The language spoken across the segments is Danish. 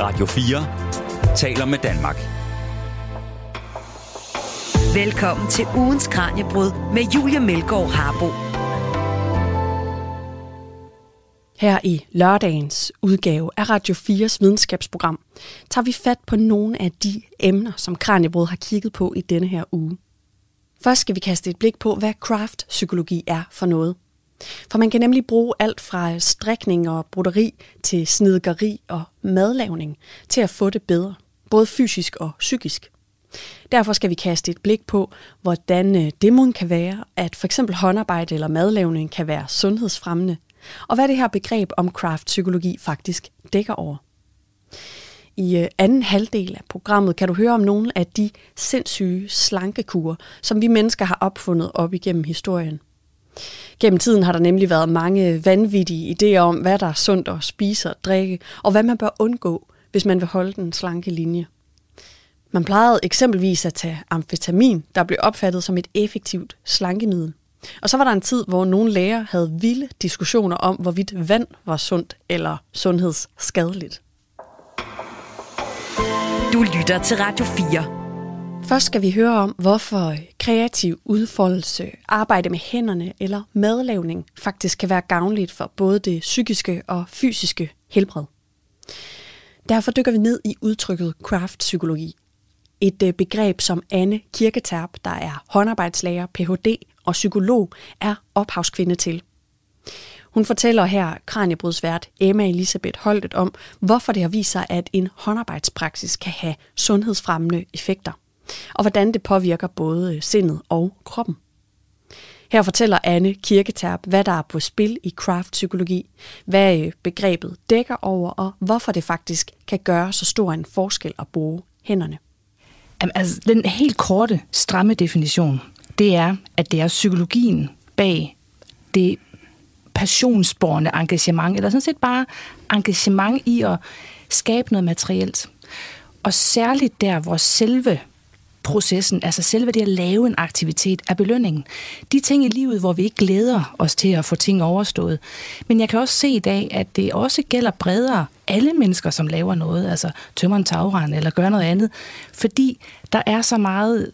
Radio 4 taler med Danmark. Velkommen til ugens Kranjebrud med Julia Melgaard Harbo. Her i lørdagens udgave af Radio 4's videnskabsprogram tager vi fat på nogle af de emner, som Kranjebrud har kigget på i denne her uge. Først skal vi kaste et blik på, hvad craft-psykologi er for noget. For man kan nemlig bruge alt fra strikning og broderi til snedgeri og madlavning til at få det bedre, både fysisk og psykisk. Derfor skal vi kaste et blik på, hvordan øh, det kan være, at for eksempel håndarbejde eller madlavning kan være sundhedsfremmende, og hvad det her begreb om craft-psykologi faktisk dækker over. I øh, anden halvdel af programmet kan du høre om nogle af de sindssyge slankekurer, som vi mennesker har opfundet op igennem historien. Gennem tiden har der nemlig været mange vanvittige idéer om, hvad der er sundt at spise og drikke, og hvad man bør undgå, hvis man vil holde den slanke linje. Man plejede eksempelvis at tage amfetamin, der blev opfattet som et effektivt slankemiddel. Og så var der en tid, hvor nogle læger havde vilde diskussioner om, hvorvidt vand var sundt eller sundhedsskadeligt. Du lytter til Radio 4. Først skal vi høre om, hvorfor kreativ udfoldelse, arbejde med hænderne eller madlavning faktisk kan være gavnligt for både det psykiske og fysiske helbred. Derfor dykker vi ned i udtrykket craftpsykologi. Et øh, begreb, som Anne Kirketerp, der er håndarbejdslærer, Ph.D. og psykolog, er ophavskvinde til. Hun fortæller her kranjebrudsvært Emma Elisabeth Holtet om, hvorfor det har vist sig, at en håndarbejdspraksis kan have sundhedsfremmende effekter, og hvordan det påvirker både sindet og kroppen. Her fortæller Anne Kirketerp, hvad der er på spil i craft-psykologi, hvad øh, begrebet dækker over, og hvorfor det faktisk kan gøre så stor en forskel at bruge hænderne. Jamen, altså, den helt korte, stramme definition, det er, at det er psykologien bag det passionsborende engagement, eller sådan set bare engagement i at skabe noget materielt. Og særligt der, hvor selve processen, altså selve det at lave en aktivitet, er belønningen. De ting i livet, hvor vi ikke glæder os til at få ting overstået. Men jeg kan også se i dag, at det også gælder bredere alle mennesker, som laver noget, altså tømmer en tagrand eller gør noget andet, fordi der er så meget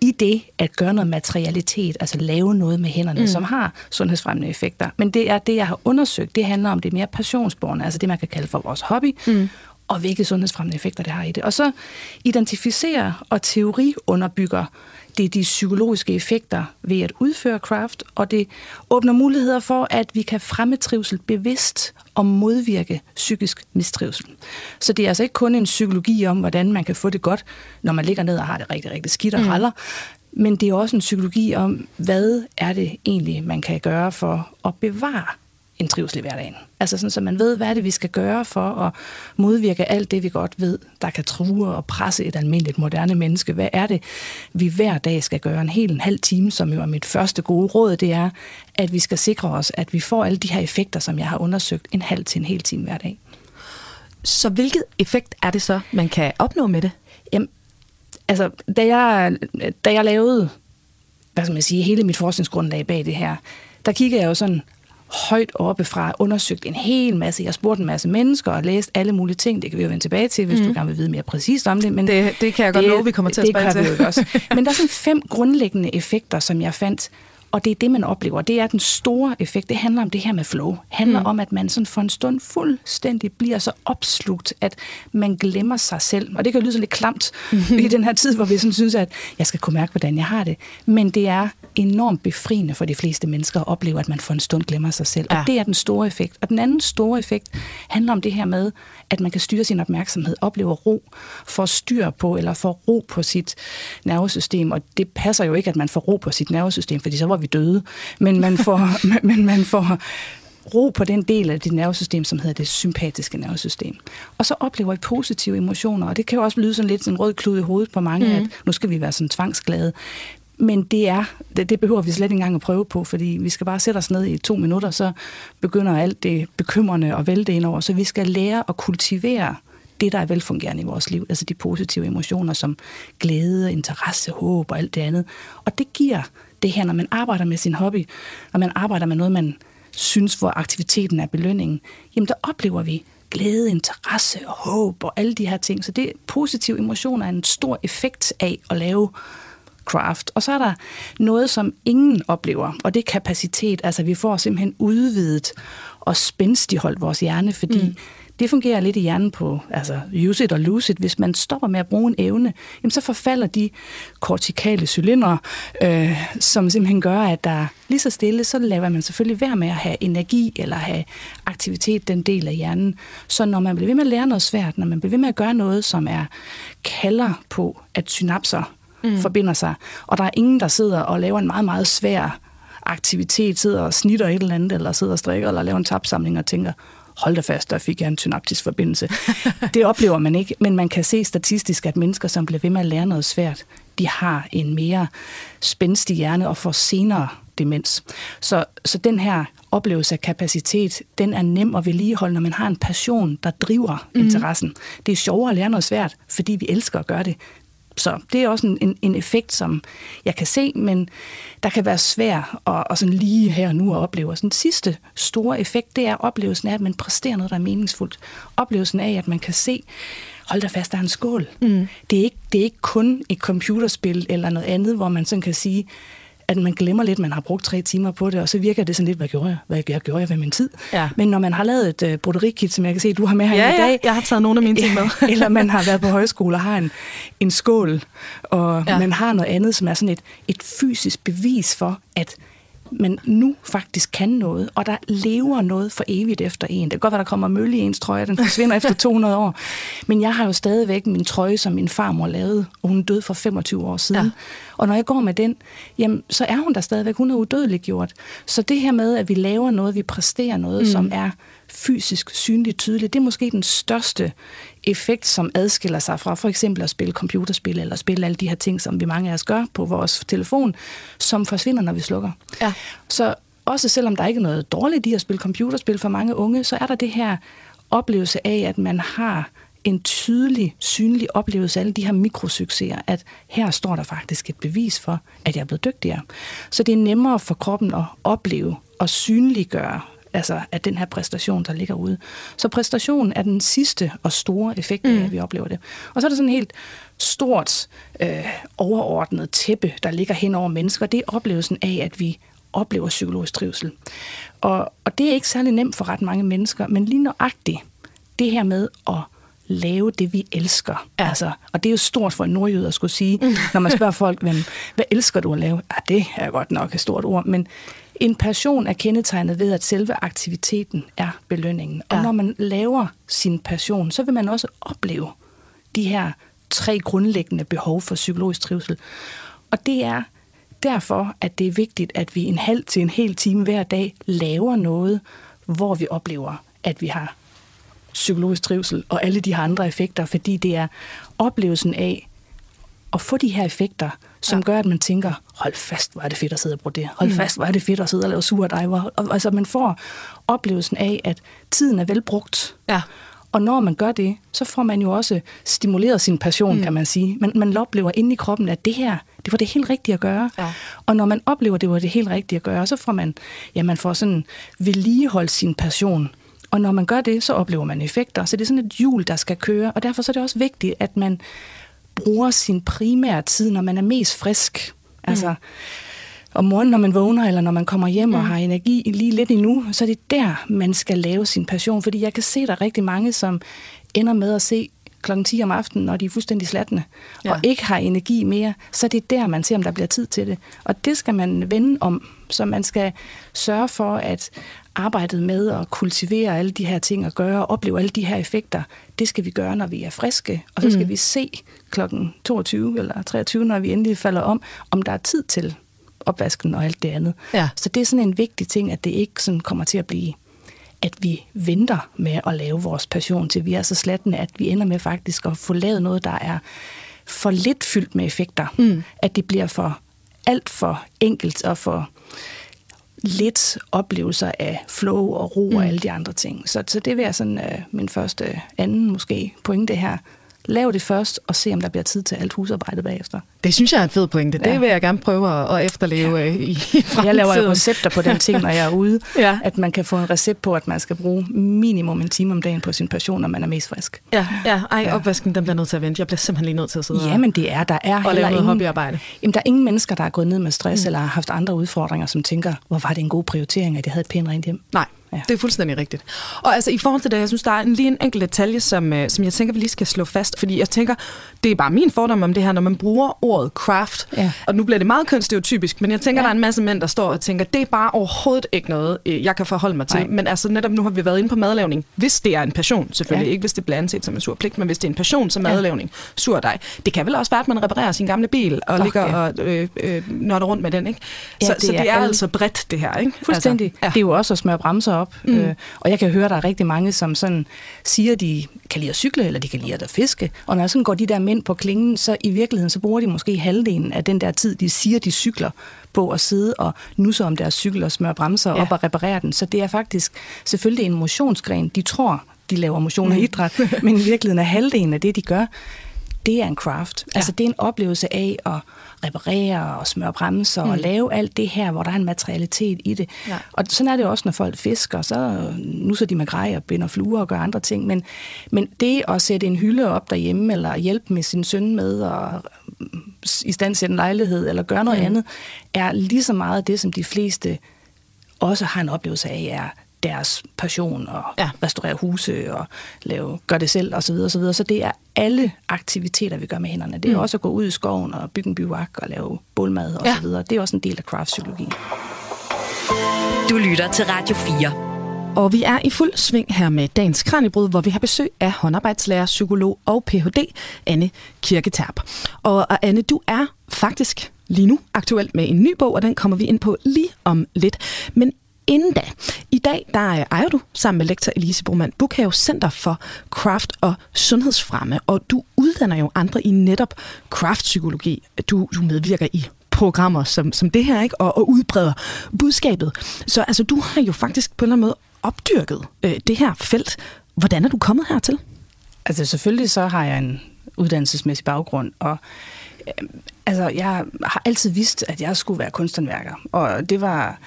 i det at gøre noget materialitet, altså lave noget med hænderne, mm. som har sundhedsfremmende effekter. Men det er det, jeg har undersøgt. Det handler om det mere passionsborne, altså det, man kan kalde for vores hobby, mm. Og hvilke sundhedsfremmende effekter det har i det. Og så identificere og teoriunderbygger det de psykologiske effekter ved at udføre craft, og det åbner muligheder for, at vi kan fremme trivsel bevidst og modvirke psykisk mistrivsel. Så det er altså ikke kun en psykologi om, hvordan man kan få det godt, når man ligger ned og har det rigtig, rigtig skidt og mm. men det er også en psykologi om, hvad er det egentlig, man kan gøre for at bevare en trivsel i hverdagen. Altså sådan, så man ved, hvad er det, vi skal gøre for at modvirke alt det, vi godt ved, der kan true og presse et almindeligt moderne menneske. Hvad er det, vi hver dag skal gøre en hel en halv time, som jo er mit første gode råd, det er, at vi skal sikre os, at vi får alle de her effekter, som jeg har undersøgt, en halv til en hel time hver dag. Så hvilket effekt er det så, man kan opnå med det? Jamen, altså, da jeg, da jeg lavede, hvad skal man sige, hele mit forskningsgrundlag bag det her, der kiggede jeg jo sådan højt oppe fra, undersøgt en hel masse. Jeg spurgte en masse mennesker og læst alle mulige ting. Det kan vi jo vende tilbage til, hvis mm. du gerne vil vide mere præcist om det. Men det, det kan jeg godt love, vi kommer til at spørge til. Det også. Men der er sådan fem grundlæggende effekter, som jeg fandt, og det er det, man oplever. Det er den store effekt. Det handler om det her med flow. Det handler mm. om, at man sådan for en stund fuldstændig bliver så opslugt, at man glemmer sig selv. Og det kan lyde så lidt klamt mm. i den her tid, hvor vi sådan synes, at jeg skal kunne mærke, hvordan jeg har det. Men det er enormt befriende for de fleste mennesker at opleve, at man for en stund glemmer sig selv. Ja. Og det er den store effekt. Og den anden store effekt handler om det her med, at man kan styre sin opmærksomhed, oplever ro, får styr på eller får ro på sit nervesystem. Og det passer jo ikke, at man får ro på sit nervesystem, fordi så var vi døde. Men man får, men man får ro på den del af dit nervesystem, som hedder det sympatiske nervesystem. Og så oplever I positive emotioner, og det kan jo også lyde sådan lidt sådan en rød klud i hovedet på mange, mm. at nu skal vi være sådan tvangsglade. Men det er, det, det behøver vi slet ikke engang at prøve på, fordi vi skal bare sætte os ned i to minutter, så begynder alt det bekymrende og vælte ind over. Så vi skal lære at kultivere det, der er velfungerende i vores liv, altså de positive emotioner som glæde, interesse, håb og alt det andet. Og det giver det her, når man arbejder med sin hobby, og man arbejder med noget, man synes, hvor aktiviteten er belønningen, jamen der oplever vi glæde, interesse og håb og alle de her ting. Så det positive emotioner er en stor effekt af at lave craft. Og så er der noget, som ingen oplever, og det er kapacitet. Altså vi får simpelthen udvidet og spændstigholdt vores hjerne, fordi mm. det fungerer lidt i hjernen på altså use it og lose it. Hvis man stopper med at bruge en evne, jamen så forfalder de kortikale cylindre, øh, som simpelthen gør, at der lige så stille, så laver man selvfølgelig være med at have energi eller have aktivitet, den del af hjernen. Så når man bliver ved med at lære noget svært, når man bliver ved med at gøre noget, som er kalder på, at synapser mm. forbinder sig, og der er ingen, der sidder og laver en meget, meget svær aktivitet, sidder og snitter et eller andet, eller sidder og strikker, eller laver en tapsamling og tænker, hold da fast, der fik jeg en synaptisk forbindelse. det oplever man ikke, men man kan se statistisk, at mennesker, som bliver ved med at lære noget svært, de har en mere spændstig hjerne og får senere demens. Så, så den her oplevelse af kapacitet, den er nem at vedligeholde, når man har en passion, der driver mm. interessen. Det er sjovere at lære noget svært, fordi vi elsker at gøre det. Så det er også en, en, en effekt, som jeg kan se, men der kan være svær at, at sådan lige her og nu at opleve. Så den sidste store effekt, det er oplevelsen af, at man præsterer noget, der er meningsfuldt. Oplevelsen af, at man kan se, hold da fast, der er en skål. Mm. Det, er ikke, det er ikke kun et computerspil eller noget andet, hvor man sådan kan sige, at man glemmer lidt, at man har brugt tre timer på det, og så virker det sådan lidt, hvad gjorde jeg? Hvad jeg gjorde jeg ved min tid? Ja. Men når man har lavet et uh, broderikit, som jeg kan se, du har med her ja, i dag. Ja, jeg har taget nogle af mine ting med. eller man har været på højskole og har en, en skål, og ja. man har noget andet, som er sådan et, et fysisk bevis for, at men nu faktisk kan noget, og der lever noget for evigt efter en. Det kan godt være, der kommer mølle i ens trøje, den forsvinder efter 200 år. Men jeg har jo stadigvæk min trøje, som min farmor lavede, og hun døde for 25 år siden. Ja. Og når jeg går med den, jamen, så er hun der stadigvæk. Hun er udødelig gjort. Så det her med, at vi laver noget, vi præsterer noget, mm. som er fysisk synligt tydeligt, det er måske den største effekt, som adskiller sig fra for eksempel at spille computerspil eller spille alle de her ting, som vi mange af os gør på vores telefon, som forsvinder, når vi slukker. Ja. Så også selvom der ikke er noget dårligt i at spille computerspil for mange unge, så er der det her oplevelse af, at man har en tydelig, synlig oplevelse af alle de her mikrosucceser, at her står der faktisk et bevis for, at jeg er blevet dygtigere. Så det er nemmere for kroppen at opleve og synliggøre altså af den her præstation, der ligger ude. Så præstationen er den sidste og store effekt mm. at vi oplever det. Og så er der sådan en helt stort øh, overordnet tæppe, der ligger hen over mennesker. Det er oplevelsen af, at vi oplever psykologisk trivsel. Og, og det er ikke særlig nemt for ret mange mennesker, men lige nøjagtigt det her med at lave det, vi elsker. Ja. Altså, og det er jo stort for en nordjyde at skulle sige, mm. når man spørger folk, hvad, hvad elsker du at lave? Ja, det er godt nok et stort ord, men en passion er kendetegnet ved, at selve aktiviteten er belønningen. Ja. Og når man laver sin passion, så vil man også opleve de her tre grundlæggende behov for psykologisk trivsel. Og det er derfor, at det er vigtigt, at vi en halv til en hel time hver dag laver noget, hvor vi oplever, at vi har psykologisk trivsel og alle de her andre effekter, fordi det er oplevelsen af at få de her effekter, som ja. gør, at man tænker, hold fast, hvor er det fedt at sidde og brodere. Hold mm. fast, hvor er det fedt at sidde og lave sure diver. Altså, man får oplevelsen af, at tiden er velbrugt. Ja. Og når man gør det, så får man jo også stimuleret sin passion, mm. kan man sige. Man, man oplever inde i kroppen, at det her, det var det helt rigtige at gøre. Ja. Og når man oplever, det var det helt rigtige at gøre, så får man, ja, man får sådan vedligeholdt sin passion. Og når man gør det, så oplever man effekter. Så det er sådan et hjul, der skal køre. Og derfor så er det også vigtigt, at man bruger sin primære tid, når man er mest frisk. Altså, mm. om morgenen, når man vågner, eller når man kommer hjem mm. og har energi lige lidt endnu, så er det der, man skal lave sin passion. Fordi jeg kan se, der er rigtig mange, som ender med at se klokken 10 om aftenen, når de er fuldstændig slatne, ja. og ikke har energi mere, så det er der, man ser, om der bliver tid til det. Og det skal man vende om, så man skal sørge for, at arbejdet med at kultivere alle de her ting og gøre, og opleve alle de her effekter, det skal vi gøre, når vi er friske. Og så skal mm. vi se klokken 22 eller 23, når vi endelig falder om, om der er tid til opvasken og alt det andet. Ja. Så det er sådan en vigtig ting, at det ikke sådan kommer til at blive at vi venter med at lave vores passion til vi er så slattende, at vi ender med faktisk at få lavet noget, der er for lidt fyldt med effekter. Mm. At det bliver for alt for enkelt og for lidt oplevelser af flow og ro mm. og alle de andre ting. Så, så det vil jeg sådan uh, min første anden måske pointe her. Lav det først, og se om der bliver tid til alt husarbejdet bagefter. Det synes jeg er en fed pointe. Det Ja. vil jeg gerne prøve at, efterleve ja. i, i fremtiden. Jeg laver jo recepter på den ting, når jeg er ude. Ja. At man kan få en recept på, at man skal bruge minimum en time om dagen på sin passion, når man er mest frisk. Ja, ja. Ej, Ja. opvasken, den bliver nødt til at vente. Jeg bliver simpelthen lige nødt til at sidde Ja, men det er, der er og, lave noget ingen, hobbyarbejde. Jamen, der er ingen mennesker, der er gået ned med stress, mm. eller har haft andre udfordringer, som tænker, hvor var det en god prioritering, at jeg havde et pænt rent hjem. Nej, Ja. ja. det er fuldstændig rigtigt. Og altså i forhold til det, jeg synes, der er en, lige en enkelt detalje, som, øh, som jeg tænker, vi lige skal slå fast. Fordi jeg tænker, det er bare min fordom om det her, når man bruger ordet craft. Ja. Og nu bliver det meget kønsstereotypisk, men jeg tænker, Ja. ja. der er en masse mænd, der står og tænker, det er bare overhovedet ikke noget, øh, jeg kan forholde mig til. Nej. Men altså netop nu har vi været inde på madlavning. Hvis det er en passion, selvfølgelig. Ja. Ikke hvis det bliver anset som en sur pligt, men hvis det er en passion som Ja. madlavning, sur dig. Det kan vel også være, at man reparerer sin gamle bil og Åh, ligger ja. og øh, øh, nørder rundt med den. Ikke? Ja, så, det så er det er alle- altså bredt, det her. Ikke? Fuldstændig. Altså, Altså, Det er jo også at smøre bremser op. Mm. Øh, og jeg kan høre, at der er rigtig mange, som sådan siger, de kan lide at cykle, eller de kan lide at fiske. Og når sådan går de der mænd på klingen, så i virkeligheden, så bruger de måske halvdelen af den der tid, de siger, de cykler på at sidde og nusse om deres cykel og smøre bremser Ja. ja. op og reparere den. Så det er faktisk selvfølgelig en motionsgren. De tror, de laver motion og idræt, men i virkeligheden er halvdelen af det, de gør, det er en craft. Ja. Altså det er en oplevelse af at reparere og smøre bremser mm. og lave alt det her, hvor der er en materialitet i det. Ja. Og sådan er det også, når folk fisker, så nu så de med grej og binder fluer og gør andre ting. Men, men det at sætte en hylde op derhjemme, eller hjælpe med sin søn med at i stand sætte en lejlighed, eller gøre noget mm. andet, er lige så meget det, som de fleste også har en oplevelse af, er deres passion og Ja. restaurere huse og lave, gør det selv osv. Så, videre, og så, videre. så det er alle aktiviteter, vi gør med hænderne. Det er mm. også at gå ud i skoven og bygge en bivak og lave bålmad og Ja. så videre. Det er også en del af craftpsykologien. Du lytter til Radio 4. Og vi er i fuld sving her med dagens Kranjebrud, hvor vi har besøg af håndarbejdslærer, psykolog og Ph.D. Anne Kirketerp. Og, og Anne, du er faktisk lige nu aktuelt med en ny bog, og den kommer vi ind på lige om lidt. Men inden da, i dag der øh, ejer du sammen med lektor Elise Broman Bukhave Center for Craft og Sundhedsfremme, og du uddanner jo andre i netop kraftpsykologi. Du, du medvirker i programmer som, som det her, ikke? Og, og udbreder budskabet. Så altså, du har jo faktisk på en eller anden måde opdyrket øh, det her felt. Hvordan er du kommet hertil? Altså selvfølgelig så har jeg en uddannelsesmæssig baggrund, og øh, altså, jeg har altid vidst, at jeg skulle være kunsthåndværker, og det var,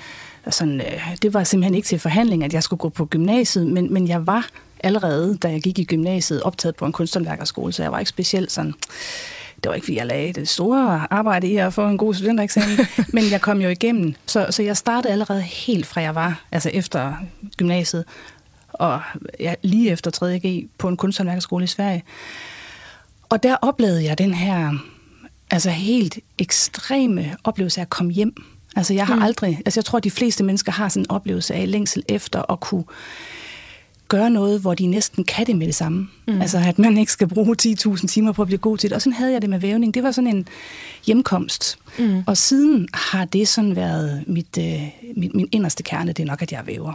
sådan, øh, det var simpelthen ikke til forhandling, at jeg skulle gå på gymnasiet, men, men jeg var allerede, da jeg gik i gymnasiet, optaget på en kunsthåndværkerskole, så jeg var ikke specielt sådan det var ikke, fordi jeg lagde det store arbejde i at få en god studentereksamen, men jeg kom jo igennem. Så, så jeg startede allerede helt fra jeg var, altså efter gymnasiet, og ja, lige efter 3. G på en kunsthåndværkerskole i Sverige. Og der oplevede jeg den her altså helt ekstreme oplevelse af at komme hjem. Altså jeg har mm. aldrig, altså jeg tror, at de fleste mennesker har sådan en oplevelse af længsel efter at kunne gøre noget, hvor de næsten kan det med det samme. Mm. Altså at man ikke skal bruge 10.000 timer på at blive god til det. Og sådan havde jeg det med vævning. Det var sådan en hjemkomst. Mm. Og siden har det sådan været mit, øh, mit, min inderste kerne, det er nok, at jeg er væver.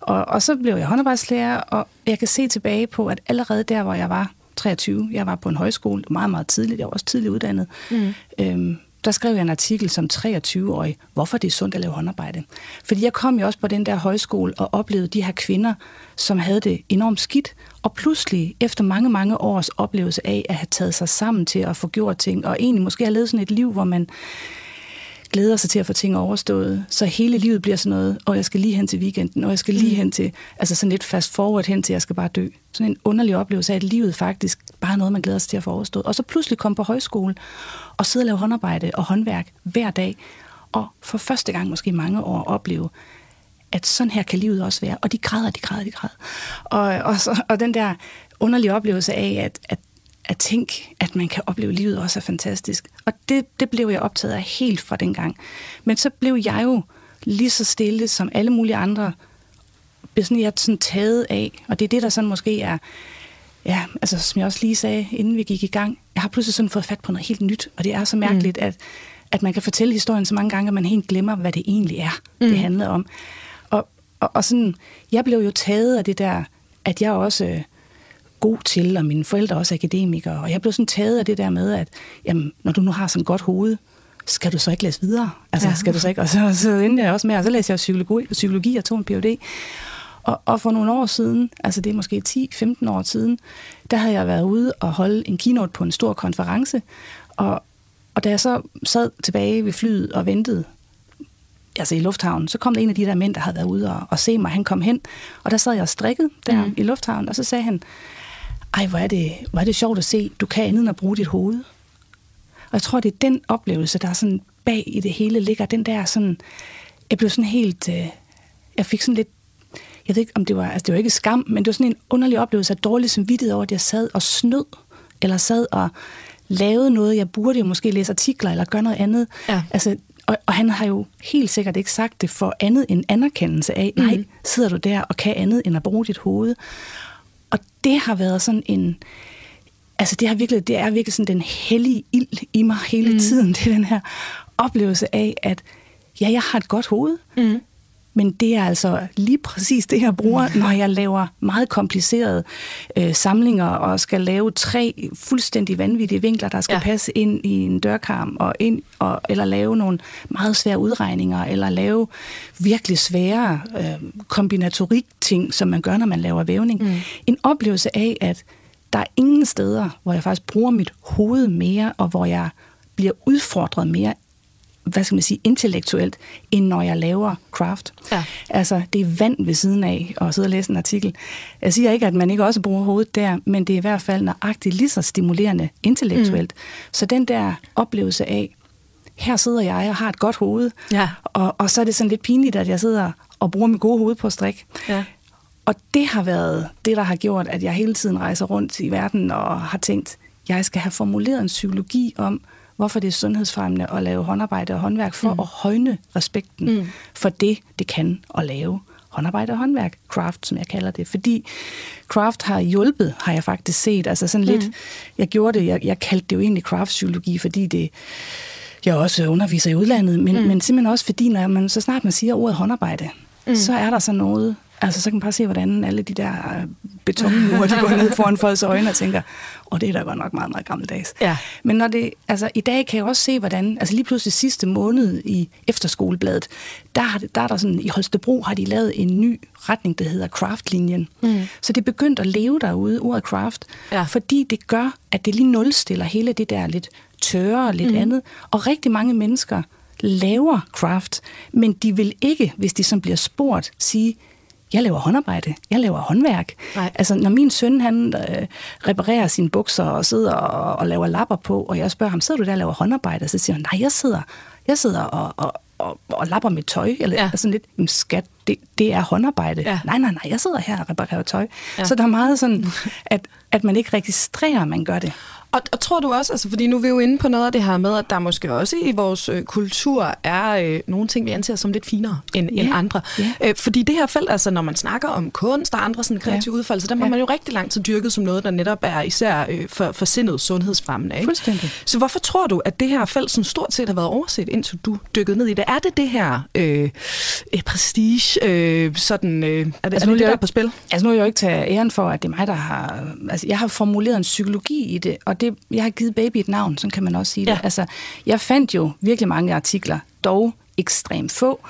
Og, og så blev jeg håndarbejdslærer, og jeg kan se tilbage på, at allerede der, hvor jeg var 23, jeg var på en højskole, meget, meget tidligt, jeg var også tidligt uddannet, mm. øhm, der skrev jeg en artikel som 23-årig, hvorfor det er sundt at lave håndarbejde. Fordi jeg kom jo også på den der højskole og oplevede de her kvinder, som havde det enormt skidt, og pludselig efter mange, mange års oplevelse af at have taget sig sammen til at få gjort ting, og egentlig måske have levet sådan et liv, hvor man glæder sig til at få ting overstået, så hele livet bliver sådan noget, og jeg skal lige hen til weekenden, og jeg skal lige hen til, altså sådan lidt fast forward hen til, at jeg skal bare dø. Sådan en underlig oplevelse af, at livet faktisk bare er noget, man glæder sig til at få overstået. Og så pludselig komme på højskole, og sidde og lave håndarbejde og håndværk hver dag, og for første gang måske mange år opleve, at sådan her kan livet også være. Og de græder, de græder, de græder. Og, og, så, og den der underlige oplevelse af, at, at at tænke, at man kan opleve livet også er fantastisk. Og det, det blev jeg optaget af helt fra den gang. Men så blev jeg jo lige så stille som alle mulige andre, sådan, jeg sådan taget af, og det er det, der sådan måske er, ja, altså som jeg også lige sagde, inden vi gik i gang, jeg har pludselig sådan fået fat på noget helt nyt, og det er så mærkeligt, mm. at, at man kan fortælle historien så mange gange, at man helt glemmer, hvad det egentlig er, mm. det handler om. Og, og, og sådan, jeg blev jo taget af det der, at jeg også god til, og mine forældre også er akademikere, og jeg blev sådan taget af det der med, at jamen, når du nu har sådan et godt hoved, skal du så ikke læse videre? Altså, ja. skal du så ikke? Og så, så endte jeg også med, og så læste jeg psykologi, psykologi og tog en Ph.D. Og, og for nogle år siden, altså det er måske 10-15 år siden, der havde jeg været ude og holde en keynote på en stor konference, og, og da jeg så sad tilbage ved flyet og ventede, altså i lufthavnen, så kom der en af de der mænd, der havde været ude og, og se mig. Han kom hen, og der sad jeg og strikket der mm. i lufthavnen, og så sagde han, ej, hvor er, det, hvor er det sjovt at se, du kan andet end at bruge dit hoved. Og jeg tror, det er den oplevelse, der er sådan bag i det hele ligger, den der sådan, jeg blev sådan helt, øh, jeg fik sådan lidt, jeg ved ikke, om det var, altså det var ikke skam, men det var sådan en underlig oplevelse af dårlig samvittighed over, at jeg sad og snød, eller sad og lavede noget, jeg burde jo måske læse artikler, eller gøre noget andet. Ja. Altså, og, og han har jo helt sikkert ikke sagt det for andet end anerkendelse af, nej, Mhm. sidder du der og kan andet end at bruge dit hoved. Det har været sådan en, altså det, har virkelig, det er virkelig sådan den hellige ild i mig hele mm. tiden. Det er den her oplevelse af, at ja, jeg har et godt hoved, Mm. Men det er altså lige præcis det, jeg bruger, når jeg laver meget komplicerede øh, samlinger og skal lave tre fuldstændig vanvittige vinkler, der skal Ja. passe ind i en dørkarm, og ind, og, eller lave nogle meget svære udregninger, eller lave virkelig svære øh, kombinatorik-ting, som man gør, når man laver vævning. Mm. En oplevelse af, at der er ingen steder, hvor jeg faktisk bruger mit hoved mere, og hvor jeg bliver udfordret mere hvad skal man sige, intellektuelt, end når jeg laver craft. Ja. Altså, det er vand ved siden af at sidde og læse en artikel. Jeg siger ikke, at man ikke også bruger hovedet der, men det er i hvert fald nøjagtigt lige så stimulerende intellektuelt. Mm. Så den der oplevelse af, her sidder jeg og har et godt hoved, Ja. og, og så er det sådan lidt pinligt, at jeg sidder og bruger mit gode hoved på at strikke. Ja. Og det har været det, der har gjort, at jeg hele tiden rejser rundt i verden og har tænkt, jeg skal have formuleret en psykologi om, hvorfor det er sundhedsfremmende at lave håndarbejde og håndværk, for mm. at højne respekten mm. for det, det kan at lave håndarbejde og håndværk, craft, som jeg kalder det. Fordi craft har hjulpet, har jeg faktisk set. Altså sådan lidt, jeg gjorde det, jeg, jeg kaldte det jo egentlig craft-psykologi, fordi det, jeg også underviser i udlandet, men, mm. men simpelthen også fordi, når man, så snart man siger ordet håndarbejde, mm. så er der så noget, altså så kan man bare se, hvordan alle de der øh, betonmure, de går ned foran folks øjne og tænker, åh, oh, det er da godt nok meget, meget gammeldags. Ja. Men når det, altså i dag kan jeg også se, hvordan, altså lige pludselig sidste måned i efterskolebladet, der, har der er der sådan, i Holstebro har de lavet en ny retning, der hedder craftlinjen. Mm. Så det er begyndt at leve derude, ordet craft, Ja. fordi det gør, at det lige nulstiller hele det der lidt tørre og lidt mm. andet. Og rigtig mange mennesker laver craft, men de vil ikke, hvis de som bliver spurgt, sige, jeg laver håndarbejde, jeg laver håndværk. Nej. Altså, når min søn, han øh, reparerer sine bukser og sidder og, og laver lapper på, og jeg spørger ham, sidder du der og laver håndarbejde? Så siger han, nej, jeg sidder, jeg sidder og, og, og, og lapper med tøj. Eller Ja. sådan lidt, "Men skat, det, det er håndarbejde. Ja. Nej, nej, nej, jeg sidder her og reparerer tøj. Ja. Så der er meget sådan, at, at man ikke registrerer, at man gør det. Og, og tror du også, altså fordi nu er vi jo inde på noget af det her med, at der måske også i vores øh, kultur er øh, nogle ting, vi anser som lidt finere end, Ja, end andre. ja. Øh, fordi det her felt, altså når man snakker om kunst og andre sådan kreative. Ja. udfoldelser, dem har man jo rigtig lang tid dyrket som noget, der netop er især øh, for, for sindet sundhedsfremmende. Ikke? Fuldstændig. Så hvorfor tror du, at det her felt som stort set har været overset, indtil du dykkede ned i det? Er det det her øh, øh, prestige, øh, sådan, øh, er det, altså, er nu det, det er der er på spil? Altså nu vil jeg jo ikke tage æren for, at det er mig, der har... Altså jeg har formuleret en psykologi i det, og det, jeg har givet baby et navn, sådan kan man også sige Ja. det. Altså, jeg fandt jo virkelig mange artikler, dog ekstremt få,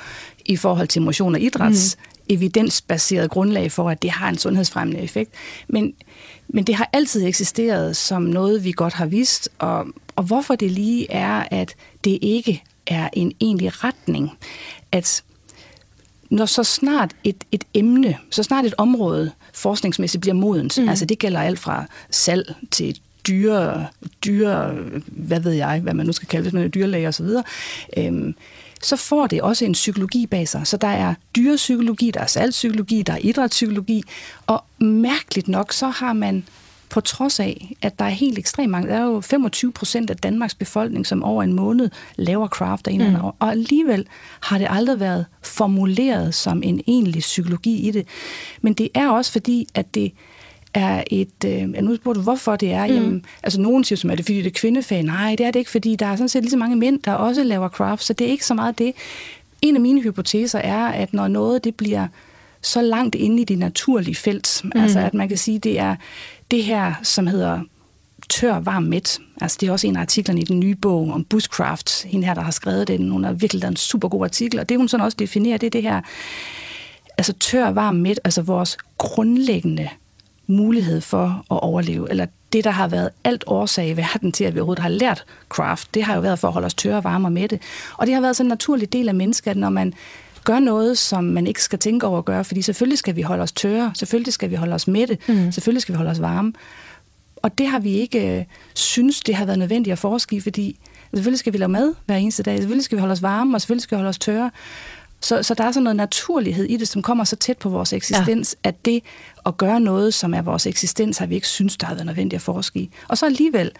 i forhold til motion og idræts mm. evidensbaseret grundlag for, at det har en sundhedsfremmende effekt. Men, men det har altid eksisteret som noget, vi godt har vidst, og, og hvorfor det lige er, at det ikke er en egentlig retning, at når så snart et, et emne, så snart et område forskningsmæssigt bliver modent, mm. altså det gælder alt fra salg til dyre, dyre, hvad ved jeg, hvad man nu skal kalde det, man er dyrlæge osv., øhm, så får det også en psykologi bag sig. Så der er dyrepsykologi, der er salgspsykologi, der er idrætspsykologi, og mærkeligt nok, så har man på trods af, at der er helt ekstremt mange, der er jo 25 procent af Danmarks befolkning, som over en måned laver craft af en eller anden år, og alligevel har det aldrig været formuleret som en egentlig psykologi i det. Men det er også fordi, at det er et... Øh, nu spurgte du, hvorfor det er. Mm. Jamen, altså, nogen siger, som er det, fordi det er kvindefag. Nej, det er det ikke, fordi der er sådan set lige så mange mænd, der også laver craft, så det er ikke så meget det. En af mine hypoteser er, at når noget det bliver så langt inde i det naturlige felt, mm. altså at man kan sige, det er det her, som hedder tør, varm, mæt. Altså, det er også en af artiklerne i den nye bog om bushcraft. Hende her, der har skrevet den. Hun har virkelig lavet en super god artikel, og det hun sådan også definerer, det er det her, altså tør, varm, mæt, altså vores grundlæggende mulighed for at overleve, eller det, der har været alt årsag i verden til, at vi overhovedet har lært craft, det har jo været for at holde os tørre, varme og mætte. Og det har været sådan en naturlig del af mennesket, at når man gør noget, som man ikke skal tænke over at gøre, fordi selvfølgelig skal vi holde os tørre, selvfølgelig skal vi holde os mætte, mm. selvfølgelig skal vi holde os varme. Og det har vi ikke øh, synes, det har været nødvendigt at forske i, fordi selvfølgelig skal vi lave mad hver eneste dag, selvfølgelig skal vi holde os varme, og selvfølgelig skal vi holde os tørre. Så, så der er sådan noget naturlighed i det, som kommer så tæt på vores eksistens, ja. at det at gøre noget, som er vores eksistens, har vi ikke synes, der har været nødvendigt at forske i. Og så alligevel,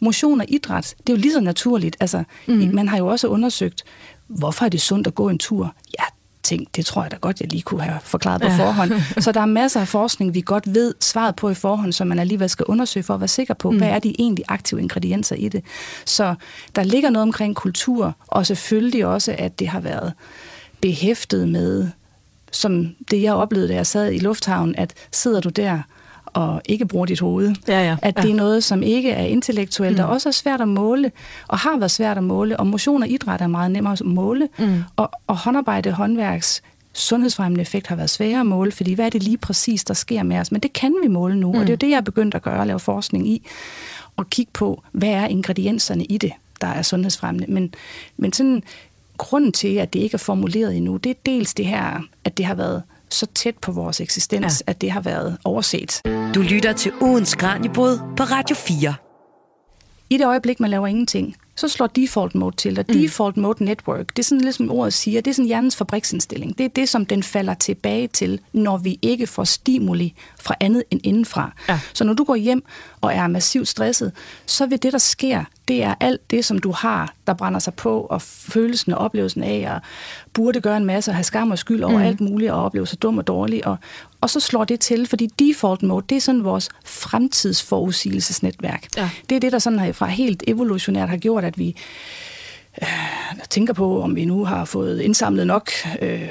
motion og idræt, det er jo lige så naturligt. Altså, mm. Man har jo også undersøgt, hvorfor er det sundt at gå en tur? Ja, ting, det tror jeg da godt, jeg lige kunne have forklaret på ja. forhånd. Så der er masser af forskning, vi godt ved svaret på i forhånd, som man alligevel skal undersøge for at være sikker på, mm. hvad er de egentlig aktive ingredienser i det. Så der ligger noget omkring kultur, og selvfølgelig også, at det har været behæftet med, som det jeg oplevede, da jeg sad i lufthavnen, at sidder du der og ikke bruger dit hoved. Ja, ja, at det er noget, som ikke er intellektuelt, mm. og også er svært at måle, og har været svært at måle. Og motion og idræt er meget nemmere at måle. Mm. Og, og håndarbejde, håndværks, sundhedsfremmende effekt har været sværere at måle, fordi hvad er det lige præcis, der sker med os? Men det kan vi måle nu, mm. og det er jo det, jeg er begyndt at gøre, at lave forskning i, og kigge på, hvad er ingredienserne i det, der er sundhedsfremmende. Men, men sådan grunden til, at det ikke er formuleret endnu, det er dels det her, at det har været så tæt på vores eksistens, ja. at det har været overset. Du lytter til ugens Kranjebrud på Radio 4. I det øjeblik, man laver ingenting, så slår default mode til, og mm. default mode network, det er sådan ligesom ordet siger, det er sådan hjernens fabriksindstilling. Det er det, som den falder tilbage til, når vi ikke får stimuli fra andet end indenfra. Ja. Så når du går hjem og er massivt stresset, så vil det, der sker, det er alt det, som du har, der brænder sig på, og følelsen og oplevelsen af at burde gøre en masse, og have skam og skyld over mm. alt muligt, og opleve sig dum og dårlig. Og, og så slår det til, fordi default mode, det er sådan vores fremtidsforudsigelsesnetværk. Ja. Det er det, der sådan fra helt evolutionært har gjort, at vi øh, tænker på, om vi nu har fået indsamlet nok øh,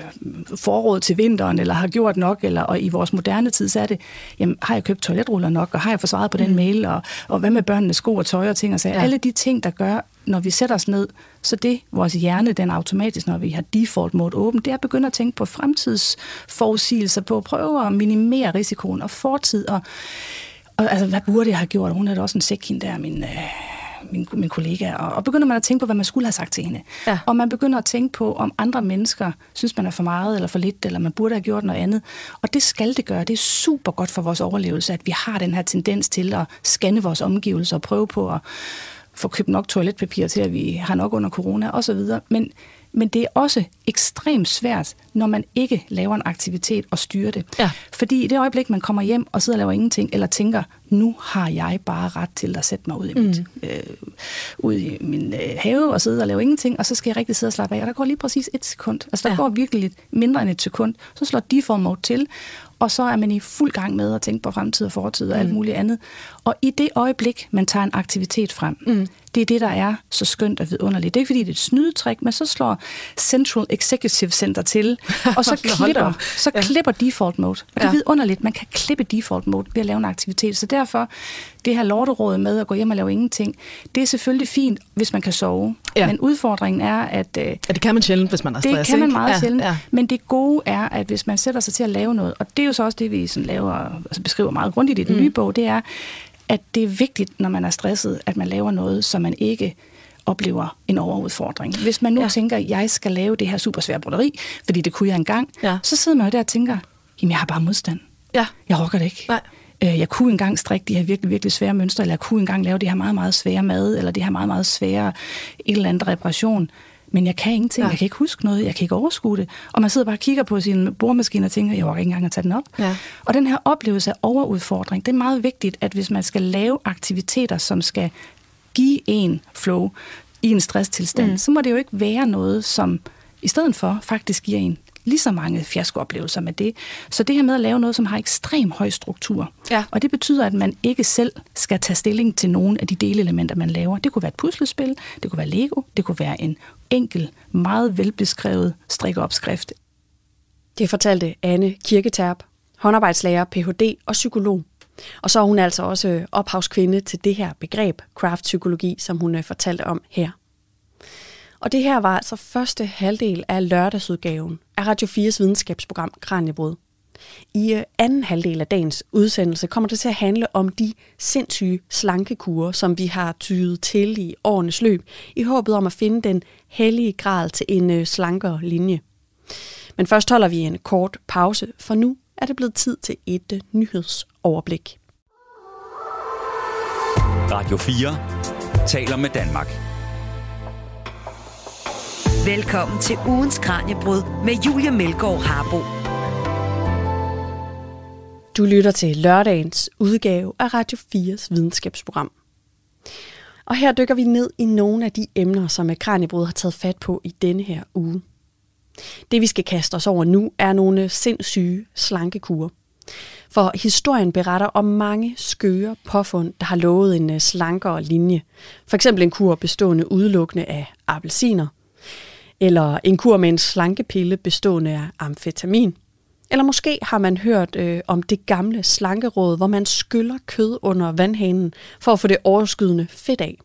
forråd til vinteren, eller har gjort nok, eller og i vores moderne tid, så er det, jamen, har jeg købt toiletruller nok, og har jeg forsvaret på den mm. mail, og, og hvad med børnenes sko og tøj og ting og sager. Ja. Alle de ting, der gør, når vi sætter os ned, så det, vores hjerne, den automatisk, når vi har default mode åben, det er at begynde at tænke på fremtidsforudsigelser, på at prøve at minimere risikoen og fortid, og, og altså, hvad burde jeg have gjort? Hun er da også en sæk, der, min... Øh, min, min kollega, og, og begynder man at tænke på, hvad man skulle have sagt til hende. Ja. Og man begynder at tænke på, om andre mennesker synes, man er for meget eller for lidt, eller man burde have gjort noget andet. Og det skal det gøre. Det er super godt for vores overlevelse, at vi har den her tendens til at scanne vores omgivelser og prøve på at få købt nok toiletpapir til, at vi har nok under corona osv. Men men det er også ekstremt svært, når man ikke laver en aktivitet og styrer det. Ja. Fordi i det øjeblik, man kommer hjem og sidder og laver ingenting, eller tænker, nu har jeg bare ret til at sætte mig ud i, mit, mm. øh, ud i min øh, have og sidde og lave ingenting, og så skal jeg rigtig sidde og slappe af. Og der går lige præcis et sekund. Altså der ja. går virkelig mindre end et sekund. Så slår default mode til, og så er man i fuld gang med at tænke på fremtid og fortid og mm. alt muligt andet. Og i det øjeblik, man tager en aktivitet frem, mm. Det er det, der er så skønt og vidunderligt. Det er ikke fordi, det er et snydetræk, men så slår Central Executive Center til, og så klipper, så ja. klipper default mode. Og det er ja. vidunderligt. Man kan klippe default mode ved at lave en aktivitet. Så derfor, det her lorteråd med at gå hjem og lave ingenting, det er selvfølgelig fint, hvis man kan sove. Ja. Men udfordringen er, at... Øh, ja, det kan man sjældent, hvis man er stress, Det kan man meget ja, sjældent. Ja. Men det gode er, at hvis man sætter sig til at lave noget, og det er jo så også det, vi sådan laver, altså beskriver meget grundigt i den mm. nye bog, det er, at det er vigtigt, når man er stresset, at man laver noget, som man ikke oplever en overudfordring. Hvis man nu ja. tænker, at jeg skal lave det her super svære broderi, fordi det kunne jeg engang, ja. så sidder man jo der og tænker, jamen jeg har bare modstand. Ja. Jeg rokker det ikke. Nej. Øh, jeg kunne engang strikke de her virkelig, virkelig svære mønstre, eller jeg kunne engang lave det her meget, meget svære mad, eller det her meget, meget svære et eller andet reparation. Men jeg kan ingenting, ja. jeg kan ikke huske noget, jeg kan ikke overskue det. Og man sidder bare og kigger på sin bordmaskine og tænker, jeg orker ikke engang at tage den op. Ja. Og den her oplevelse af overudfordring, det er meget vigtigt, at hvis man skal lave aktiviteter, som skal give en flow i en stresstilstand, mm. så må det jo ikke være noget, som i stedet for faktisk giver en lige så mange fiaskooplevelser med det. Så det her med at lave noget, som har ekstrem høj struktur, ja. og det betyder, at man ikke selv skal tage stilling til nogle af de delelementer, man laver. Det kunne være et puslespil, det kunne være Lego, det kunne være en enkel, meget velbeskrevet strikkeopskrift. Det fortalte Anne Kirketerp, håndarbejdslærer, Ph.D. og psykolog. Og så er hun altså også ophavskvinde til det her begreb, craft-psykologi, som hun øh, fortalte om her. Og det her var altså første halvdel af lørdagsudgaven af Radio 4's videnskabsprogram Kranjebrud. I øh, anden halvdel af dagens udsendelse kommer det til at handle om de sindssyge slankekurer, som vi har tydet til i årenes løb, i håbet om at finde den hellige grad til en øh, slankere linje. Men først holder vi en kort pause, for nu er det blevet tid til et øh, nyhedsoverblik. Radio 4 taler med Danmark. Velkommen til ugens Kranjebrud med Julia Melgaard Harbo. Du lytter til lørdagens udgave af Radio 4's videnskabsprogram. Og her dykker vi ned i nogle af de emner, som Kranjebrud har taget fat på i denne her uge. Det vi skal kaste os over nu er nogle sindssyge slankekurer. For historien beretter om mange skøre påfund, der har lovet en slankere linje. For eksempel en kur bestående udelukkende af appelsiner. Eller en kur med en slankepille bestående af amfetamin. Eller måske har man hørt øh, om det gamle slankeråd, hvor man skyller kød under vandhanen for at få det overskydende fedt af.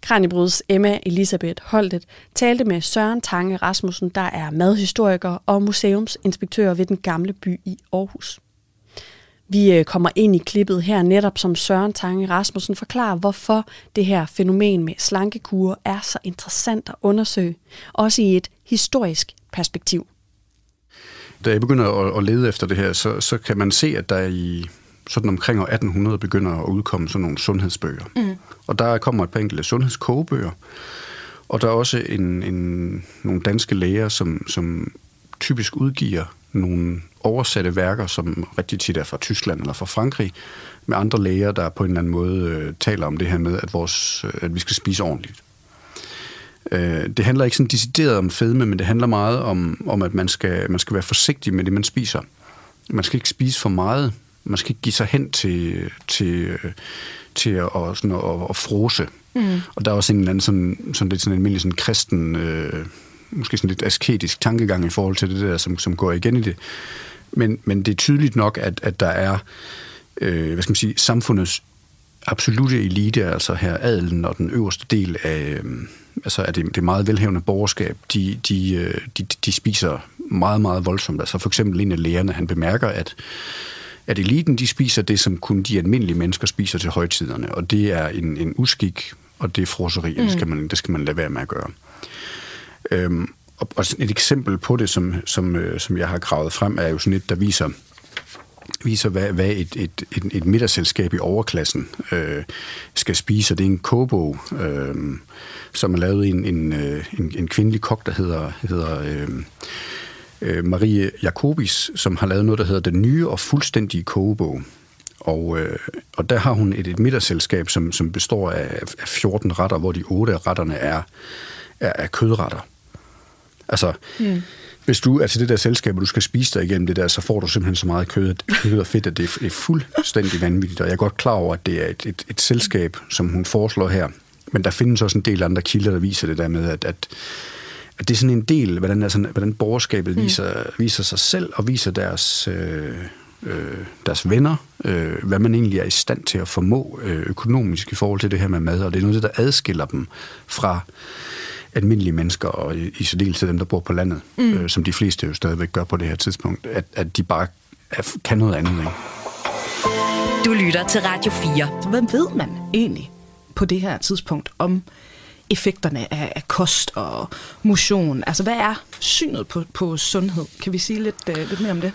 Kranjebruds Emma Elisabeth Holtet talte med Søren Tange Rasmussen, der er madhistoriker og museumsinspektør ved den gamle by i Aarhus. Vi øh, kommer ind i klippet her netop som Søren Tange Rasmussen forklarer, hvorfor det her fænomen med slankekur er så interessant at undersøge, også i et historisk perspektiv. Da jeg begynder at, lede efter det her, så, så kan man se, at der i sådan omkring år 1800 begynder at udkomme sådan nogle sundhedsbøger. Mm. Og der kommer et par enkelte sundhedskogebøger, og der er også en, en, nogle danske læger, som, som typisk udgiver nogle oversatte værker, som rigtig tit er fra Tyskland eller fra Frankrig, med andre læger, der på en eller anden måde øh, taler om det her med, at, vores, øh, at vi skal spise ordentligt. Øh, det handler ikke sådan decideret om fedme, men det handler meget om, om at man skal, man skal være forsigtig med det, man spiser. Man skal ikke spise for meget, man skal ikke give sig hen til, til, til at, sådan at, at frose. Mm. Og der er også en eller anden sådan, sådan lidt sådan en almindelig sådan kristen, øh, måske sådan lidt asketisk tankegang i forhold til det der, som, som går igen i det. Men, men det er tydeligt nok, at, at der er, øh, hvad skal man sige, samfundets absolute elite, altså her adelen og den øverste del af, øh, altså af det, det meget velhævende borgerskab, de, de, øh, de, de spiser meget, meget voldsomt. Altså for eksempel en af lægerne, han bemærker, at at eliten de spiser det, som kun de almindelige mennesker spiser til højtiderne, og det er en, en uskik, og det er froseri, mm. det, skal man, det skal man lade være med at gøre. Øhm, og, og et eksempel på det, som, som, øh, som jeg har gravet frem, er jo sådan et, der viser, viser hvad, hvad et, et, et, et middagsselskab i overklassen øh, skal spise, og det er en kobo, øh, som er lavet en, en, øh, en, en kvindelig kok, der hedder, hedder øh, øh, Marie Jacobis, som har lavet noget, der hedder Den Nye og Fuldstændige Kogebog. Og, øh, og der har hun et, et middagsselskab, som, som består af, af 14 retter, hvor de otte af retterne er, er, er kødretter. Altså, mm. hvis du er til det der selskab, og du skal spise dig igennem det der, så får du simpelthen så meget kød, kød og fedt, at det er, det fuldstændig vanvittigt. Og jeg er godt klar over, at det er et, et, et selskab, som hun foreslår her. Men der findes også en del andre kilder, der viser det der med, at, at at det er sådan en del, hvordan, altså, hvordan borgerskabet mm. viser, viser sig selv og viser deres, øh, øh, deres venner, øh, hvad man egentlig er i stand til at formå øh, økonomisk i forhold til det her med mad, og det er noget, der adskiller dem fra almindelige mennesker, og i, i særdeleshed dem, der bor på landet, mm. øh, som de fleste jo stadigvæk gør på det her tidspunkt, at, at de bare er, kan noget andet. Ikke? Du lytter til Radio 4. Hvad ved man egentlig på det her tidspunkt om effekterne af, af kost og motion? Altså, hvad er synet på, på sundhed? Kan vi sige lidt, uh, lidt mere om det?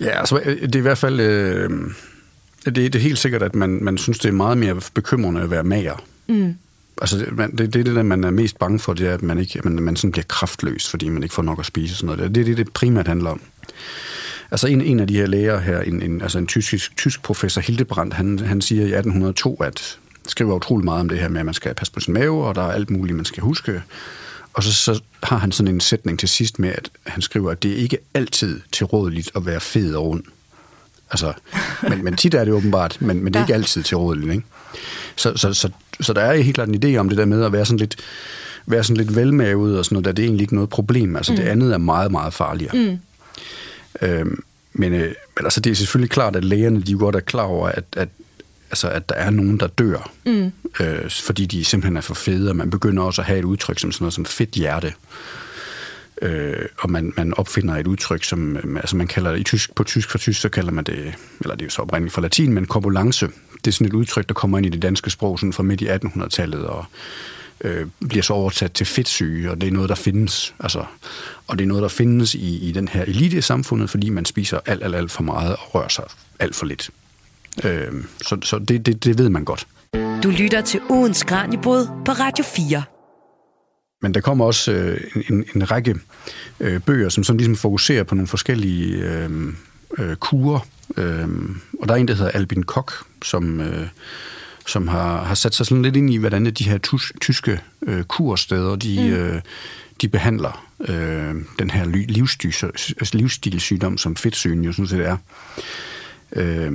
Ja, altså, det er i hvert fald... Øh, det, det er helt sikkert, at man, man synes, det er meget mere bekymrende at være mager. Mm. Altså, det, man, det, det er det, der man er mest bange for, det er, at man, ikke, man, man sådan bliver kraftløs, fordi man ikke får nok at spise. Sådan noget. Det er det, det primært handler om. Altså en, en af de her læger her, en, en, altså en tysk, tysk professor Hildebrandt, han, han siger i 1802, at skriver utrolig meget om det her med, at man skal passe på sin mave, og der er alt muligt, man skal huske. Og så, så har han sådan en sætning til sidst med, at han skriver, at det er ikke altid tilrådeligt at være fed og rund. Altså, men, men tit er det åbenbart, men, men det er ja. ikke altid tilrådeligt. Ikke? Så, så, så, så der er helt klart en idé om det der med at være sådan lidt, være sådan lidt velmavet og sådan noget, der det er egentlig ikke noget problem. Altså mm. det andet er meget, meget farligere. Mm. Øhm, men, øh, men altså, det er selvfølgelig klart, at lægerne de godt er klar over, at, at altså, at der er nogen, der dør, mm. øh, fordi de simpelthen er for fede, og man begynder også at have et udtryk som sådan noget som fedt hjerte. Øh, og man, man opfinder et udtryk, som øh, altså man kalder det i tysk, på tysk for tysk, så kalder man det, eller det er jo så oprindeligt fra latin, men korpulence. Det er sådan et udtryk, der kommer ind i det danske sprog sådan fra midt i 1800-tallet, og øh, bliver så oversat til fedtsyge, og det er noget, der findes. Altså, og det er noget, der findes i, i den her elite i samfundet, fordi man spiser alt, alt, alt for meget og rører sig alt for lidt. Øh, så så det, det, det ved man godt. Du lytter til ugens Kranjebrud på Radio 4. Men der kommer også øh, en, en række øh, bøger, som sådan ligesom fokuserer på nogle forskellige øh, øh, kurer. Øh, og der er en, der hedder Albin Kok, som, øh, som har, har sat sig sådan lidt ind i, hvordan de her tus, tyske øh, kursteder, de, mm. øh, de behandler øh, den her livsstilssygdom, som fedtsygen jo sådan set er. Øh,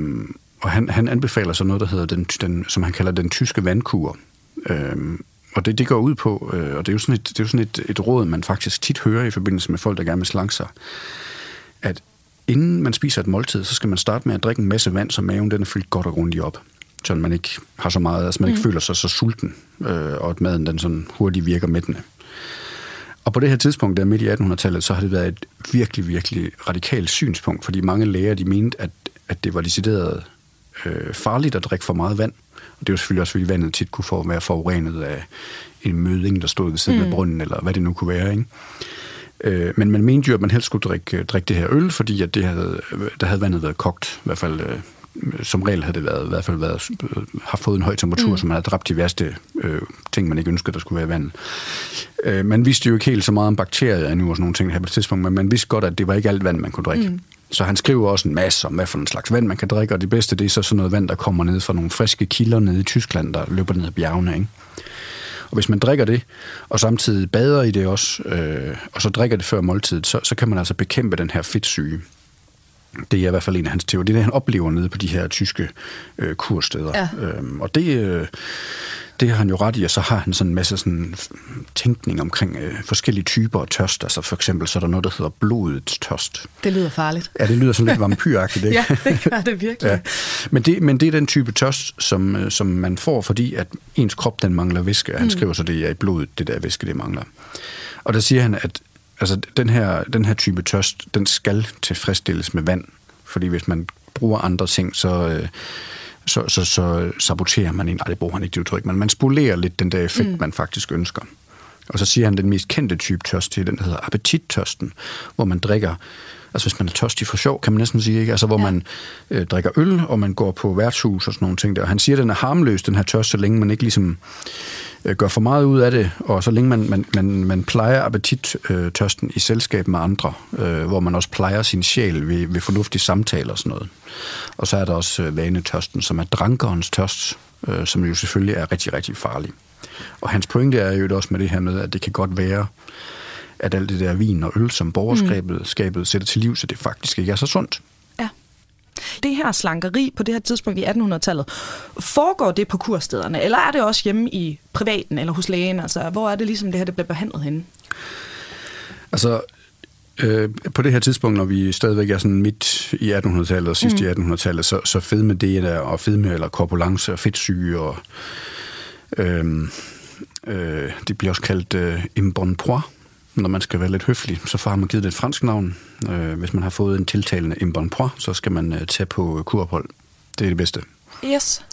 og han, han anbefaler så noget, der hedder den, den, som han kalder den tyske vandkur. Øh, og det, det går ud på, øh, og det er jo sådan, et, det er jo sådan et, et råd, man faktisk tit hører i forbindelse med folk, der gerne vil slanke sig, at inden man spiser et måltid, så skal man starte med at drikke en masse vand, så maven den er fyldt godt og grundigt op. Så man ikke har så meget, altså man mm. ikke føler sig så sulten, øh, og at maden den sådan hurtigt virker mættende. Og på det her tidspunkt, der midt i 1800-tallet, så har det været et virkelig, virkelig radikalt synspunkt, fordi mange læger, de mente, at, at det var decideret øh, farligt at drikke for meget vand. Det var selvfølgelig også, fordi vandet tit kunne få, være forurenet af en møding, der stod ved siden mm. af brunnen, eller hvad det nu kunne være. Ikke? Øh, men man mente jo, at man helst skulle drikke, drikke det her øl, fordi at det havde, der havde vandet været kogt, i hvert fald øh, som regel havde det været, i hvert fald været, har fået en høj temperatur, mm. som havde dræbt de værste øh, ting, man ikke ønskede, der skulle være i vandet. Øh, man vidste jo ikke helt så meget om bakterier endnu og sådan nogle ting her på det tidspunkt, men man vidste godt, at det var ikke alt vand, man kunne drikke. Mm. Så han skriver også en masse om, hvad for en slags vand man kan drikke, og det bedste det er så sådan noget vand, der kommer ned fra nogle friske kilder nede i Tyskland, der løber ned ad bjergene. Ikke? Og hvis man drikker det, og samtidig bader i det også, øh, og så drikker det før måltidet, så, så kan man altså bekæmpe den her fedtsyge. Det er i hvert fald en af hans teorier. Det er det, han oplever nede på de her tyske øh, kursteder. Ja. Øhm, og det, øh, det har han jo ret i, og så har han sådan en masse sådan tænkning omkring øh, forskellige typer af tørst. Altså for eksempel så er der noget, der hedder blodets tørst. Det lyder farligt. Ja, det lyder sådan lidt vampyragtigt, ikke? ja, det gør det virkelig. ja. men, det, men det er den type tørst, som, øh, som man får, fordi at ens krop den mangler væske. Han mm. skriver så, det er i blodet, det der væske, det mangler. Og der siger han, at altså, den, her, den her type tørst, den skal tilfredsstilles med vand. Fordi hvis man bruger andre ting, så... Øh, så, så, så saboterer man en, nej det bruger han ikke det udtryk, men man spolerer lidt den der effekt, mm. man faktisk ønsker. Og så siger han, den mest kendte type tørst til, den der hedder appetittørsten, hvor man drikker, altså hvis man er tørstig for sjov, kan man næsten sige, ikke? Altså hvor ja. man øh, drikker øl, og man går på værtshus og sådan nogle ting der. Og han siger, at den er harmløs, den her tørst, så længe man ikke ligesom øh, gør for meget ud af det, og så længe man, man, man, man plejer appetittørsten øh, i selskab med andre, øh, hvor man også plejer sin sjæl ved, ved fornuftige samtaler og sådan noget. Og så er der også øh, vanetørsten, som er drankerens tørst, øh, som jo selvfølgelig er rigtig, rigtig farlig. Og hans pointe er jo også med det her med, at det kan godt være, at alt det der vin og øl, som borgerskabet mm. skabet sætter til liv, så det faktisk ikke er så sundt. Det her slankeri på det her tidspunkt i 1800-tallet, foregår det på kurstederne, eller er det også hjemme i privaten eller hos lægen? Altså, hvor er det ligesom det her, det bliver behandlet henne? Altså, øh, på det her tidspunkt, når vi stadigvæk er sådan midt i 1800-tallet og sidst mm. i 1800-tallet, så, så fedme det der, og fedme eller korpulence og fedtsyge og øh, øh, det bliver også kaldt øh, embonpoint, når man skal være lidt høflig, så får man givet det et fransk navn. Øh, hvis man har fået en tiltalende embonpoint, så skal man øh, tage på kurophold. Det er det bedste. Yes.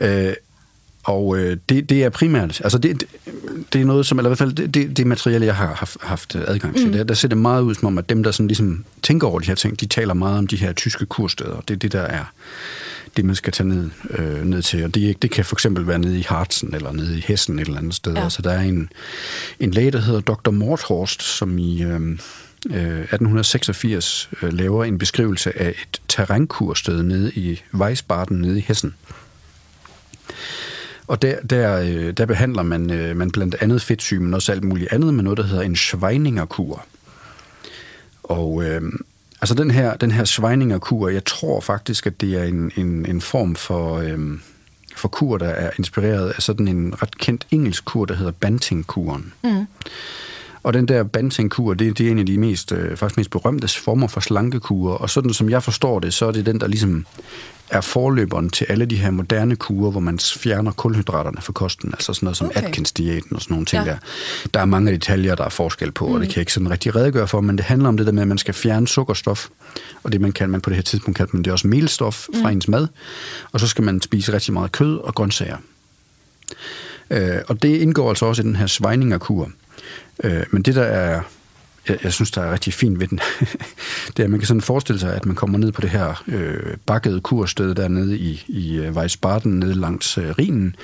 Øh, og øh, det, det er primært, altså det, det, det er noget som, eller i hvert fald det, det materiale, jeg har haft, haft adgang til, mm. der, der ser det meget ud som om, at dem, der sådan ligesom tænker over de her ting, de taler meget om de her tyske kursteder. Det er det, der er det, man skal tage ned, øh, ned til. Og det, det kan for eksempel være nede i Harzen, eller nede i Hessen et eller andet sted. Ja. Altså, der er en, en læge, der hedder Dr. Morthorst, som i... Øh, 1886 øh, laver en beskrivelse af et terrænkursted nede i Weisbaden nede i Hessen. Og der, der, øh, der behandler man, øh, man blandt andet fedtsyge, men også alt muligt andet med noget, der hedder en Schweiningerkur. Og øh, altså den her, den her Schweiningerkur, jeg tror faktisk, at det er en, en, en form for, øh, for kur, der er inspireret af sådan en ret kendt engelsk kur, der hedder Banting-kuren. Mm. Og den der Banting-kur, det, det er en af de mest, øh, faktisk mest berømte former for slankekur. Og sådan som jeg forstår det, så er det den, der ligesom er forløberen til alle de her moderne kurer, hvor man fjerner kulhydraterne fra kosten, altså sådan noget som Okay. Atkins-diæten og sådan nogle ting Ja. der. Der er mange detaljer, der er forskel på, mm. og det kan jeg ikke sådan rigtig redegøre for, men det handler om det der med, at man skal fjerne sukkerstof, og det man kan man på det her tidspunkt kalder man det også melstof fra ens mad, og så skal man spise rigtig meget kød og grøntsager. Øh, og det indgår altså også i den her svejningerkur. Øh, men det der er, jeg, jeg synes, der er rigtig fint ved den, det er, at man kan sådan forestille sig, at man kommer ned på det her øh, bakkede kursted dernede i, i øh, Weisbaden, nede langs øh, Rhinen,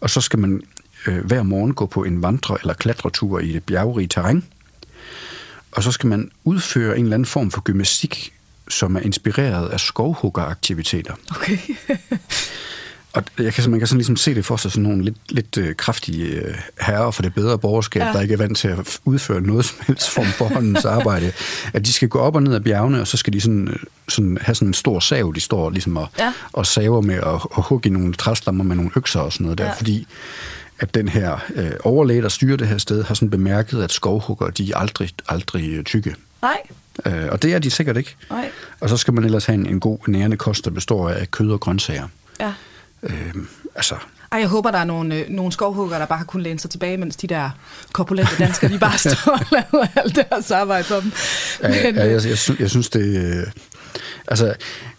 og så skal man øh, hver morgen gå på en vandre- eller klatretur i det bjergrige terræn, og så skal man udføre en eller anden form for gymnastik, som er inspireret af skovhuggeraktiviteter. Okay. Og jeg kan, man kan sådan ligesom se det for sig sådan nogle lidt, lidt øh, kraftige øh, herrer for det bedre borgerskab, Ja. der ikke er vant til at udføre noget som helst form for håndens arbejde. At de skal gå op og ned ad bjergene, og så skal de sådan, øh, sådan have sådan en stor sav, de står ligesom og, Ja. og saver med og, og hugge i nogle træstammer med nogle økser og sådan noget der, Ja. ja. fordi at den her øh, overlæge, der styrer det her sted, har sådan bemærket, at skovhugger, de er aldrig, aldrig øh, tykke. Nej. Øh, og det er de sikkert ikke. Nej. Og så skal man ellers have en, en god nærende kost, der består af kød og grøntsager. Ja. Øh, altså, Ej, jeg håber, der er nogle, øh, nogle skovhugger, der bare har kunnet læne sig tilbage, mens de der korpulente danskere, de bare står og laver alt deres arbejde for dem. Ja, ja, jeg, jeg, synes, jeg synes, det... Øh, altså,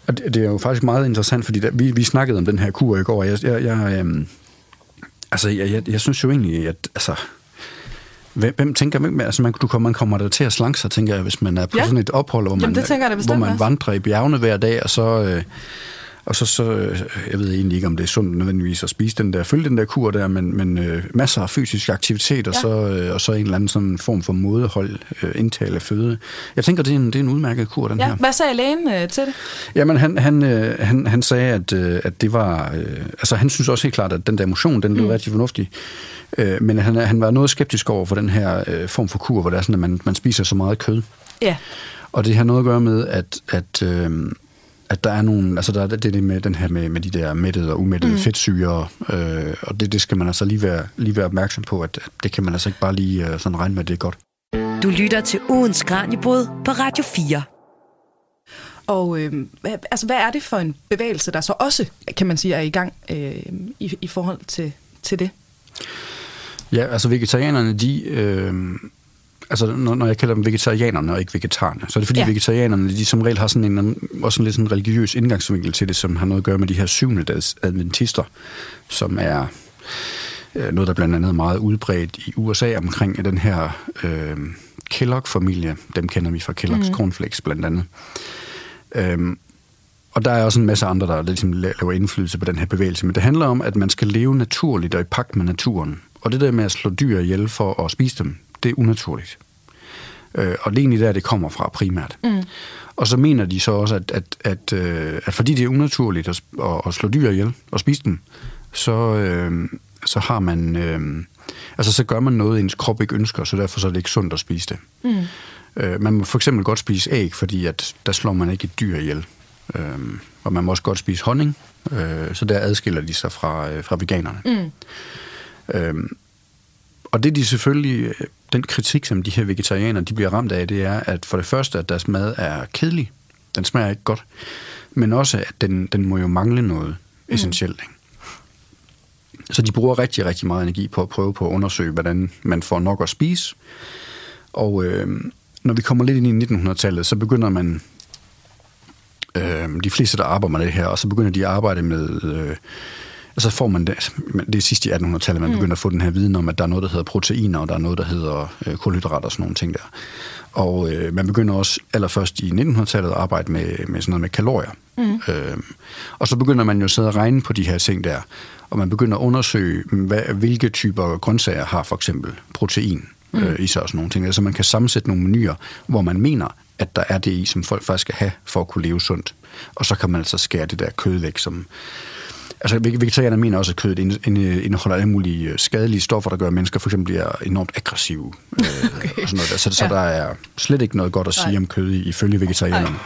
det, det er jo faktisk meget interessant, fordi der, vi, vi snakkede om den her kur i går, og jeg, jeg, jeg, øh, altså, jeg, jeg, jeg synes jo egentlig, at... Altså, Hvem, hvem tænker man, altså man, du kommer, man kommer der til at slanke sig, tænker jeg, hvis man er på Ja. sådan et ophold, hvor Jamen, man, det tænker jeg hvor man vandrer i bjergene hver dag, og så, øh, og så, så, øh, jeg ved egentlig ikke, om det er sundt nødvendigvis at spise den der, følge den der kur der, men, men øh, masser af fysisk aktivitet, og, Ja. så, øh, og så en eller anden sådan form for mådehold, øh, indtale af føde. Jeg tænker, det er en, det er en udmærket kur, den Ja, her. hvad sagde lægen øh, til det? Jamen, han, han, øh, han, han sagde, at, øh, at det var... Øh, altså, han synes også helt klart, at den der motion, den lød mm. rigtig fornuftig. Øh, men han, han var noget skeptisk over for den her øh, form for kur, hvor det er sådan, at man, man spiser så meget kød. Ja. Og det har noget at gøre med, at, at, øh, at der er nogle... Altså, der er det, det med den her med, med de der mættede og umættede mm. fedtsyre, øh, og det, det skal man altså lige være, lige være opmærksom på, at det kan man altså ikke bare lige øh, sådan regne med, at det er godt. Du lytter til ugens Kranjebrud på Radio 4. Og øh, altså, hvad er det for en bevægelse, der så også, kan man sige, er i gang øh, i, i forhold til, til det? Ja, altså vegetarianerne, de... Øh, altså når, når jeg kalder dem vegetarianerne og ikke vegetarerne, så er det fordi Ja. vegetarianerne, de som regel har sådan en, også en lidt sådan religiøs indgangsvinkel til det, som har noget at gøre med de her syvende dags adventister, som er øh, noget, der blandt andet er meget udbredt i USA omkring den her øh, Kellogg-familie. Dem kender vi fra Kellogg's mm. Cornflakes blandt andet. Øhm, og der er også en masse andre, der ligesom laver indflydelse på den her bevægelse. Men det handler om, at man skal leve naturligt og i pagt med naturen. Og det der med at slå dyr ihjel for at spise dem, det er unaturligt. Øh, og det er egentlig der, det kommer fra primært. Mm. Og så mener de så også, at, at, at, øh, at fordi det er unaturligt at, at, at slå dyr ihjel og spise dem, så, øh, så har man... Øh, altså, så gør man noget, ens krop ikke ønsker, så derfor så er det ikke sundt at spise det. Mm. Øh, man må for eksempel godt spise æg, fordi at der slår man ikke et dyr ihjel. Øh, og man må også godt spise honning, øh, så der adskiller de sig fra, øh, fra veganerne. Mm. Øh, og det de selvfølgelig, den kritik, som de her vegetarianere de bliver ramt af, det er, at for det første, at deres mad er kedelig. Den smager ikke godt. Men også, at den, den må jo mangle noget essentielt. Ikke? Så de bruger rigtig, rigtig meget energi på at prøve på at undersøge, hvordan man får nok at spise. Og øh, når vi kommer lidt ind i 1900-tallet, så begynder man, øh, de fleste, der arbejder med det her, og så begynder de at arbejde med, øh, og så får man det, altså, det er sidst i 1800-tallet, man mm. begynder at få den her viden om, at der er noget, der hedder proteiner, og der er noget, der hedder øh, kulhydrater og sådan nogle ting der. Og øh, man begynder også allerførst i 1900-tallet at arbejde med, med sådan noget med kalorier. Mm. Øh, og så begynder man jo at sidde og regne på de her ting der, og man begynder at undersøge, hvad, hvilke typer grøntsager har for eksempel protein mm. øh, i sig og sådan nogle ting. Så man kan sammensætte nogle menuer, hvor man mener, at der er det i, som folk faktisk skal have for at kunne leve sundt. Og så kan man altså skære det der kød væk, som... Altså, vegetarierne mener også, at kødet indeholder alle mulige øh, skadelige stoffer, der gør, at mennesker for eksempel bliver enormt aggressive. Øh, okay. og sådan noget der. Så, ja. så der er slet ikke noget godt at sige Nej. om kød ifølge vegetarianerne.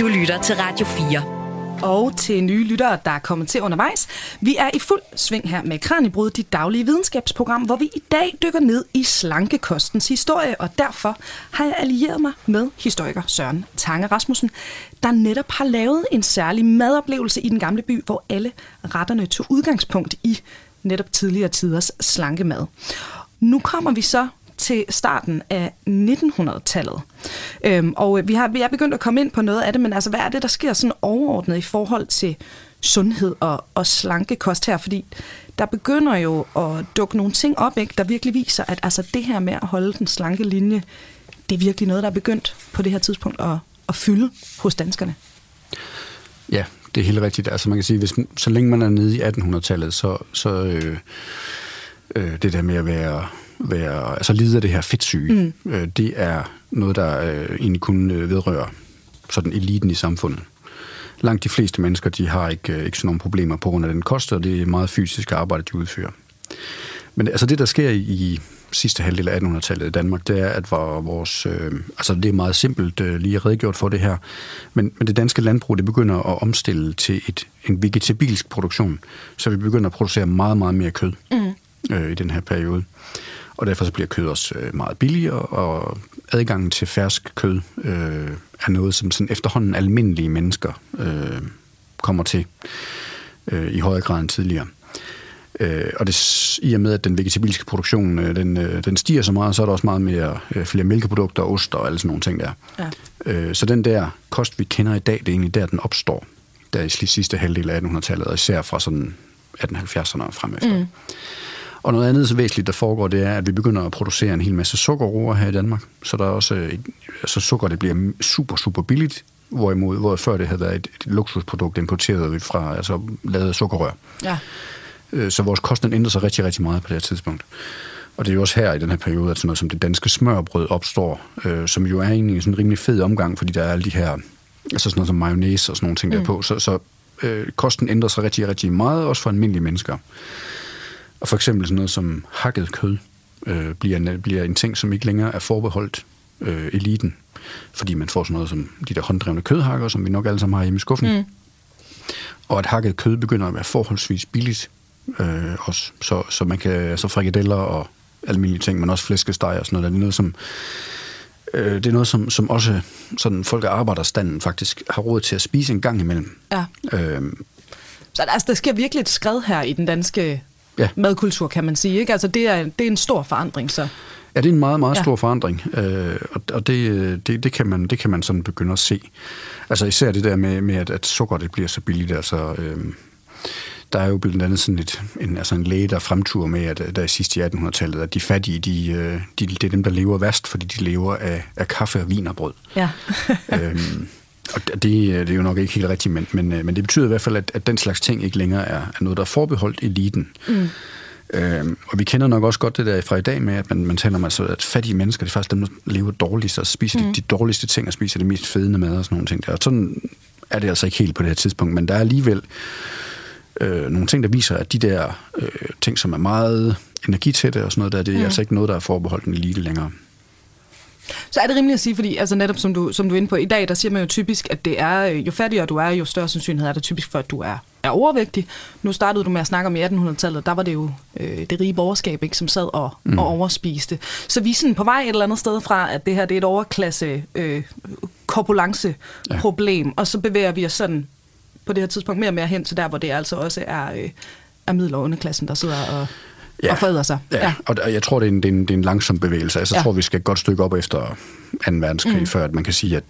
Du lytter til Radio 4 og til nye lyttere, der er kommet til undervejs. Vi er i fuld sving her med Kranjebrud, dit daglige videnskabsprogram, hvor vi i dag dykker ned i slankekostens historie, og derfor har jeg allieret mig med historiker Søren Tange Rasmussen, der netop har lavet en særlig madoplevelse i den gamle by, hvor alle retterne tog udgangspunkt i netop tidligere tiders slankemad. Nu kommer vi så til starten af 1900-tallet. Øhm, og øh, vi har, vi er begyndt at komme ind på noget af det, men altså, hvad er det, der sker sådan overordnet i forhold til sundhed og, og slanke kost her? Fordi der begynder jo at dukke nogle ting op, ikke, der virkelig viser, at altså, det her med at holde den slanke linje, det er virkelig noget, der er begyndt på det her tidspunkt at, at fylde hos danskerne. Ja, det er helt rigtigt. Altså man kan sige, hvis, så længe man er nede i 1800-tallet, så, så øh, øh, det der med at være være, altså lide af det her fedtsyge, mm. øh, det er noget, der øh, egentlig kun øh, vedrører sådan eliten i samfundet. Langt de fleste mennesker, de har ikke, øh, ikke sådan nogle problemer på grund af den kost, og det er meget fysisk arbejde, de udfører. Men altså det, der sker i, i sidste halvdel af 1800-tallet i Danmark, det er, at vores, øh, altså det er meget simpelt øh, lige redegjort for det her, men, men det danske landbrug, det begynder at omstille til et, en vegetabilsk produktion, så vi begynder at producere meget, meget mere kød mm. øh, i den her periode. Og derfor så bliver kød også øh, meget billigere, og adgangen til fersk kød øh, er noget, som sådan efterhånden almindelige mennesker øh, kommer til øh, i højere grad end tidligere. Øh, og det, i og med, at den vegetabilske produktion øh, den, øh, den stiger så meget, så er der også meget mere, øh, flere mælkeprodukter, ost og alle sådan nogle ting der. Ja. Øh, så den der kost, vi kender i dag, det er egentlig der, den opstår. Der i sidste halvdel af 1800-tallet, og især fra sådan 1870'erne og frem efter. Mm. Og noget andet så væsentligt, der foregår, det er, at vi begynder at producere en hel masse sukkerroer her i Danmark. Så der er også, øh, altså sukker, det bliver super, super billigt, hvorimod, hvor før det havde været et, et luksusprodukt importeret fra, altså lavet sukkerrør. Ja. Øh, så vores kost ændrer sig rigtig, rigtig meget på det her tidspunkt. Og det er jo også her i den her periode, at sådan noget som det danske smørbrød opstår, øh, som jo er egentlig sådan en rimelig fed omgang, fordi der er alle de her, altså sådan noget som mayonnaise og sådan nogle ting mm. der på. Så, så øh, kosten ændrer sig rigtig, rigtig meget, også for almindelige mennesker. Og for eksempel sådan noget som hakket kød øh, bliver, en, bliver en ting, som ikke længere er forbeholdt øh, eliten, fordi man får sådan noget som de der hånddrevne kødhakker, som vi nok alle sammen har hjemme i skuffen. Mm. Og at hakket kød begynder at være forholdsvis billigt øh, også. Så, så man kan, altså frikadeller og almindelige ting, men også flæskesteg og sådan noget, det er noget, som øh, det er noget, som, som også sådan folk af arbejderstanden faktisk har råd til at spise en gang imellem. Ja. Øh, så altså, der sker virkelig et skred her i den danske ja. madkultur, kan man sige. Ikke? Altså, det, er, det er en stor forandring, så. Ja, det er en meget, meget ja. stor forandring, øh, og, det, det, det, kan man, det kan man sådan begynde at se. Altså især det der med, med at, at sukker det bliver så billigt. Altså, øh, der er jo blandt andet sådan et, en, altså en læge, der fremturer med, at der i sidste i 1800-tallet, at de fattige, de, øh, de, det er dem, der lever værst, fordi de lever af, af kaffe og vin og brød. Ja. øhm, og det, det er jo nok ikke helt rigtigt, men, men, øh, men det betyder i hvert fald, at, at den slags ting ikke længere er, er noget, der er forbeholdt eliten. Mm. Øhm, og vi kender nok også godt det der fra i dag med, at man, man taler om, altså, at fattige mennesker, det er faktisk dem, der lever dårligst og spiser mm. de, de dårligste ting og spiser det mest fedende mad og sådan nogle ting der. Og sådan er det altså ikke helt på det her tidspunkt, men der er alligevel øh, nogle ting, der viser, at de der øh, ting, som er meget energitætte og sådan noget der, det er mm. altså ikke noget, der er forbeholdt en elite længere. Så er det rimeligt at sige, fordi altså netop som du, som du er inde på, i dag, der siger man jo typisk, at det er, jo fattigere du er, jo større sandsynlighed er det typisk for, at du er, er overvægtig. Nu startede du med at snakke om i 1800-tallet, der var det jo øh, det rige borgerskab, ikke, som sad og, mm. og overspiste. Så vi er sådan på vej et eller andet sted fra, at det her det er et overklasse øh, korpulence-problem, ja. og så bevæger vi os sådan på det her tidspunkt mere og mere hen til der, hvor det altså også er, øh, er middel- og underklassen, der sidder og ja. og foræder sig. Ja, ja. og jeg tror, det er, en, det, er en, det er en langsom bevægelse. Altså, jeg ja. tror, vi skal et godt stykke op efter 2. verdenskrig, mm. før at man kan sige, at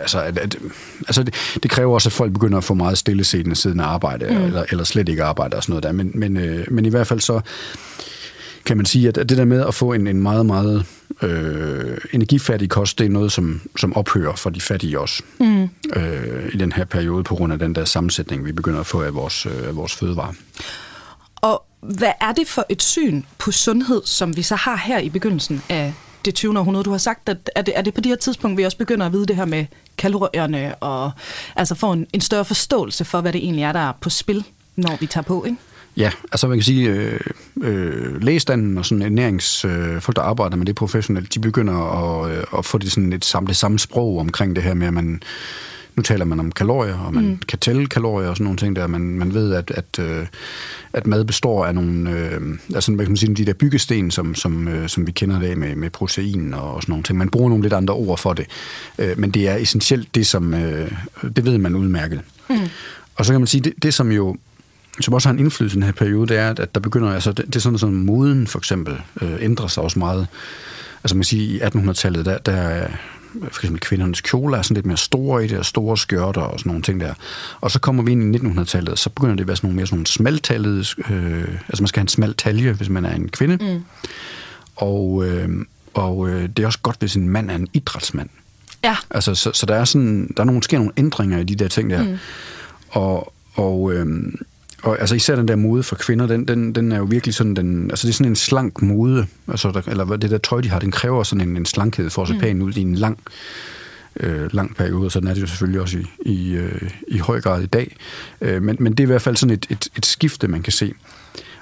Altså, at, at, altså det, det kræver også, at folk begynder at få meget stillesiddende siden af arbejde, mm. eller, eller slet ikke arbejde og sådan noget der. Men, men, øh, men i hvert fald så kan man sige, at det der med at få en, en meget, meget øh, energifattig kost, det er noget, som, som ophører for de fattige også mm. øh, i den her periode, på grund af den der sammensætning, vi begynder at få af vores, øh, af vores fødevarer. Hvad er det for et syn på sundhed, som vi så har her i begyndelsen af det 20. århundrede? Du har sagt, at er det, er det på det her tidspunkt, vi også begynder at vide det her med kalorierne, og altså få en, en større forståelse for, hvad det egentlig er, der er på spil, når vi tager på, ikke? Ja, altså man kan sige, øh, øh, lægestanden og sådan ernæringsfolk, øh, folk, der arbejder med det professionelt, de begynder at, øh, at få det sådan et samme, det samme sprog omkring det her med, at man nu taler man om kalorier, og man mm. kan tælle kalorier og sådan nogle ting der. Man, man ved, at, at, øh, at mad består af nogle, øh, altså hvad kan man sige, de der byggesten, som, som, øh, som vi kender det med, med protein og, og sådan nogle ting. Man bruger nogle lidt andre ord for det. Øh, men det er essentielt det, som, øh, det ved man udmærket. Mm. Og så kan man sige, det, det som jo som også har en indflydelse i den her periode, det er, at der begynder, altså det, det er sådan, sådan moden for eksempel øh, ændrer sig også meget. Altså man siger, i 1800-tallet, der, der er for eksempel kvindernes kjoler er sådan lidt mere store i det, og store skørter og sådan nogle ting der. Og så kommer vi ind i 1900-tallet, så begynder det at være sådan nogle mere sådan nogle smaltallede, øh, altså man skal have en smal talje, hvis man er en kvinde. Mm. Og, øh, og øh, det er også godt, hvis en mand er en idrætsmand. Ja. Altså, så, så der er sådan, der er nogle, sker nogle ændringer i de der ting der. Mm. Og, og øh, og altså især den der mode for kvinder, den, den, den er jo virkelig sådan, den, altså det er sådan en slank mode, altså der, eller det der tøj, de har, den kræver sådan en, en slankhed for at se mm. pæn ud i en lang, øh, lang periode, og sådan er det jo selvfølgelig også i, i, øh, i høj grad i dag. Øh, men, men det er i hvert fald sådan et, et, et skifte, man kan se.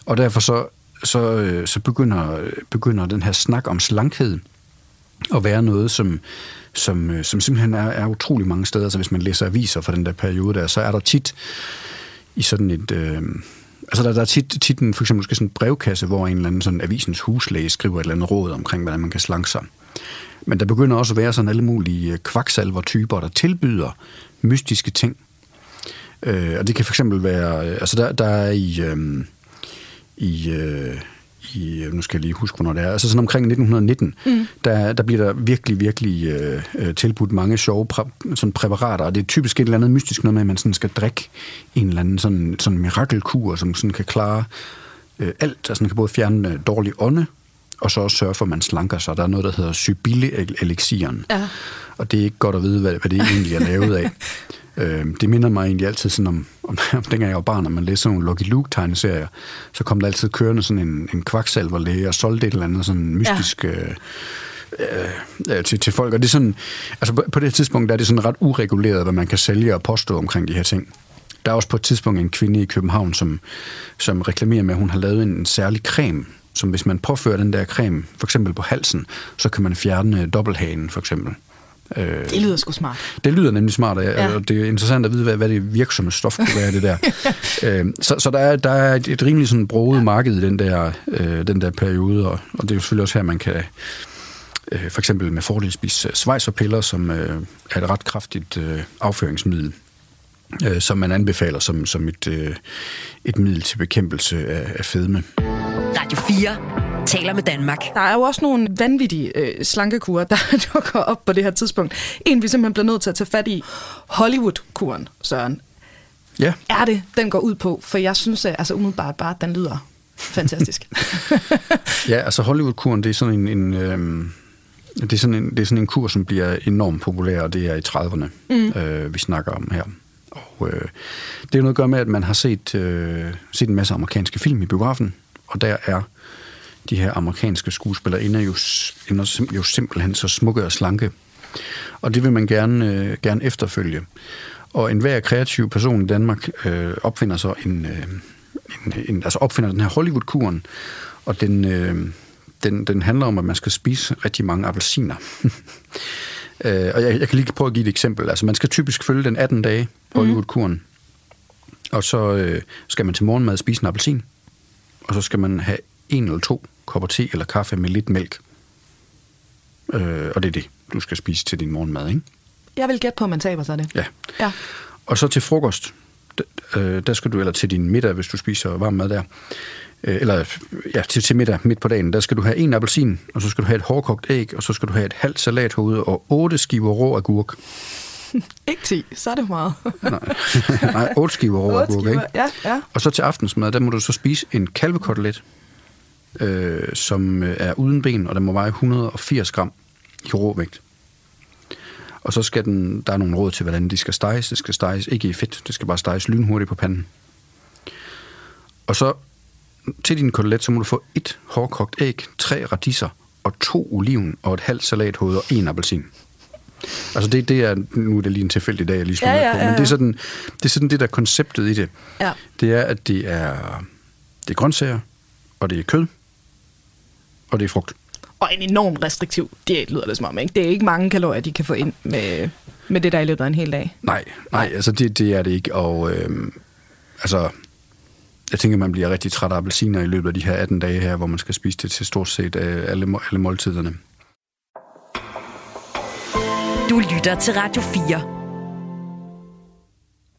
Og derfor så, så, øh, så begynder, begynder den her snak om slankhed at være noget, som, som, øh, som simpelthen er, er utrolig mange steder. Så hvis man læser aviser fra den der periode der, så er der tit i sådan et... Øh, altså der, der er tit, tit en, for eksempel måske sådan en brevkasse, hvor en eller anden sådan avisens huslæge skriver et eller andet råd omkring, hvordan man kan slanke sig. Men der begynder også at være sådan alle mulige øh, kvaksalver-typer, der tilbyder mystiske ting. Øh, og det kan for eksempel være... Øh, altså der, der er i... Øh, i øh, i, nu skal jeg lige huske, hvornår det er, altså sådan omkring 1919, mm. der, der bliver der virkelig, virkelig øh, øh, tilbudt mange sjove præ, sådan præparater, og det er typisk et eller andet mystisk noget med, at man sådan skal drikke en eller anden sådan, sådan mirakelkur, som sådan kan klare øh, alt, altså man kan både fjerne øh, dårlig ånde, og så også sørge for, at man slanker sig. Der er noget, der hedder Sybille-elixieren. Ja. Og det er ikke godt at vide, hvad, hvad det egentlig er lavet af. Øh, det minder mig egentlig altid sådan om, om, om dengang jeg var barn, når man læste sådan nogle Lucky Luke-tegneserier, så kom der altid kørende sådan en, en kvaksalverlæge og solgte et eller andet sådan mystisk... Ja. Øh, øh, til, til folk. Og det er sådan, altså på, på det tidspunkt der er det sådan ret ureguleret, hvad man kan sælge og påstå omkring de her ting. Der er også på et tidspunkt en kvinde i København, som, som reklamerer med, at hun har lavet en, en særlig creme, som hvis man påfører den der creme, for eksempel på halsen, så kan man fjerne dobbelthagen, for eksempel. Øh, det lyder sgu smart. Det lyder nemlig smart, og, ja. det er interessant at vide, hvad, hvad det virksomme stof kunne være, det der. øh, så så der, er, der er et, et rimelig sådan broget ja. marked i den der, øh, den der periode, og, og det er jo selvfølgelig også her, man kan øh, for eksempel med fordel spise øh, svejserpiller, som øh, er et ret kraftigt øh, afføringsmiddel øh, som man anbefaler som, som et, øh, et middel til bekæmpelse af, af fedme. Radio 4 taler med Danmark. Der er jo også nogle vanvittige øh, slankekurer, der dukker op på det her tidspunkt. En, vi simpelthen bliver nødt til at tage fat i. Hollywood-kuren, Søren. Ja. Er det, den går ud på? For jeg synes, at altså umiddelbart bare, den lyder fantastisk. ja, altså Hollywood-kuren, det er sådan en... en øh, det er, sådan en, det er sådan en kur, som bliver enormt populær, og det er i 30'erne, mm. øh, vi snakker om her. Og øh, det er noget at gøre med, at man har set, øh, set en masse amerikanske film i biografen, og der er de her amerikanske skuespillere ender jo, jo simpelthen så smukke og slanke. Og det vil man gerne, øh, gerne efterfølge. Og enhver kreativ person i Danmark øh, opfinder så en, øh, en, en, altså opfinder den her Hollywood-kuren, og den, øh, den, den handler om, at man skal spise rigtig mange appelsiner. øh, og jeg, jeg kan lige prøve at give et eksempel. Altså man skal typisk følge den 18 dage mhm. Hollywood-kuren, og så øh, skal man til morgenmad spise en appelsin, og så skal man have en eller to kopper te eller kaffe med lidt mælk. Øh, og det er det, du skal spise til din morgenmad, ikke? Jeg vil gætte på, at man taber sig det. Ja. ja. Og så til frokost, øh, der skal du, eller til din middag, hvis du spiser varm mad der, øh, eller ja, til, til middag midt på dagen, der skal du have en appelsin, og så skal du have et hårdkogt æg, og så skal du have et halvt salathoved og otte skiver rå agurk. ikke 10, så er det meget. nej, nej, otte skiver rå agurk, ikke? Ja, ja. Og så til aftensmad, der må du så spise en kalvekotelet, øh, som øh, er uden ben, og den må veje 180 gram i råvægt. Og så skal den, der er nogle råd til, hvordan de skal steges. Det skal steges ikke i fedt, det skal bare steges lynhurtigt på panden. Og så til din kotelet, så må du få et hårdkogt æg, tre radiser og to oliven og et halvt salathoved og en appelsin. Altså det, det er, nu er det lige en tilfældig dag, jeg lige slår ja, ja, på, men ja, ja. det er, sådan, det er sådan det der konceptet i det. Ja. Det er, at det er, det er grøntsager, og det er kød, og det er frugt. Og en enorm restriktiv diæt, lyder det som om. Ikke? Det er ikke mange kalorier, de kan få ind med, med det der i løbet af en hel dag? Nej, nej, altså det, det er det ikke, og øh, altså, jeg tænker, man bliver rigtig træt af appelsiner i løbet af de her 18 dage her, hvor man skal spise det til stort set øh, alle, alle måltiderne. Du lytter til Radio 4.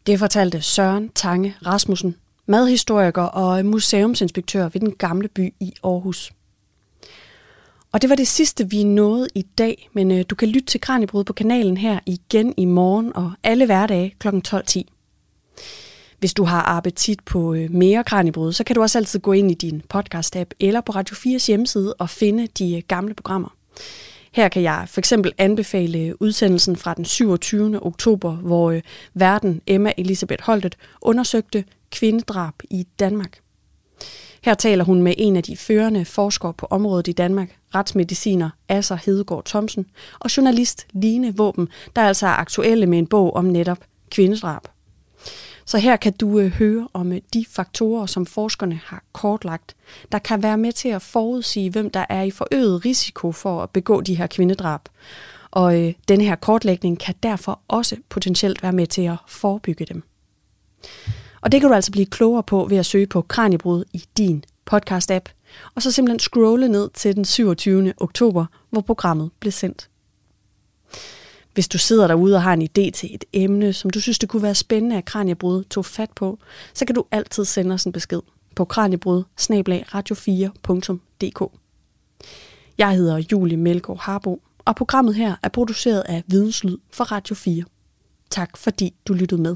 Det fortalte Søren Tange Rasmussen, madhistoriker og museumsinspektør ved den gamle by i Aarhus. Og det var det sidste, vi nåede i dag, men øh, du kan lytte til Kranjebrud på kanalen her igen i morgen og alle hverdage kl. 12.10. Hvis du har appetit på øh, mere Kranjebrud, så kan du også altid gå ind i din podcast-app eller på Radio 4's hjemmeside og finde de øh, gamle programmer. Her kan jeg for eksempel anbefale øh, udsendelsen fra den 27. oktober, hvor øh, verden Emma Elisabeth Holtet undersøgte kvindedrab i Danmark. Her taler hun med en af de førende forskere på området i Danmark, retsmediciner Asser Hedegaard Thomsen, og journalist Line Våben, der altså er aktuelle med en bog om netop kvindedrab. Så her kan du øh, høre om øh, de faktorer, som forskerne har kortlagt, der kan være med til at forudsige, hvem der er i forøget risiko for at begå de her kvindedrab. Og øh, den her kortlægning kan derfor også potentielt være med til at forebygge dem. Og det kan du altså blive klogere på ved at søge på Kranjebrud i din podcast-app, og så simpelthen scrolle ned til den 27. oktober, hvor programmet blev sendt. Hvis du sidder derude og har en idé til et emne, som du synes, det kunne være spændende, at Kranjebrud tog fat på, så kan du altid sende os en besked på kranjebrud radio4.dk. Jeg hedder Julie Melgaard Harbo, og programmet her er produceret af Videnslyd for Radio 4. Tak fordi du lyttede med.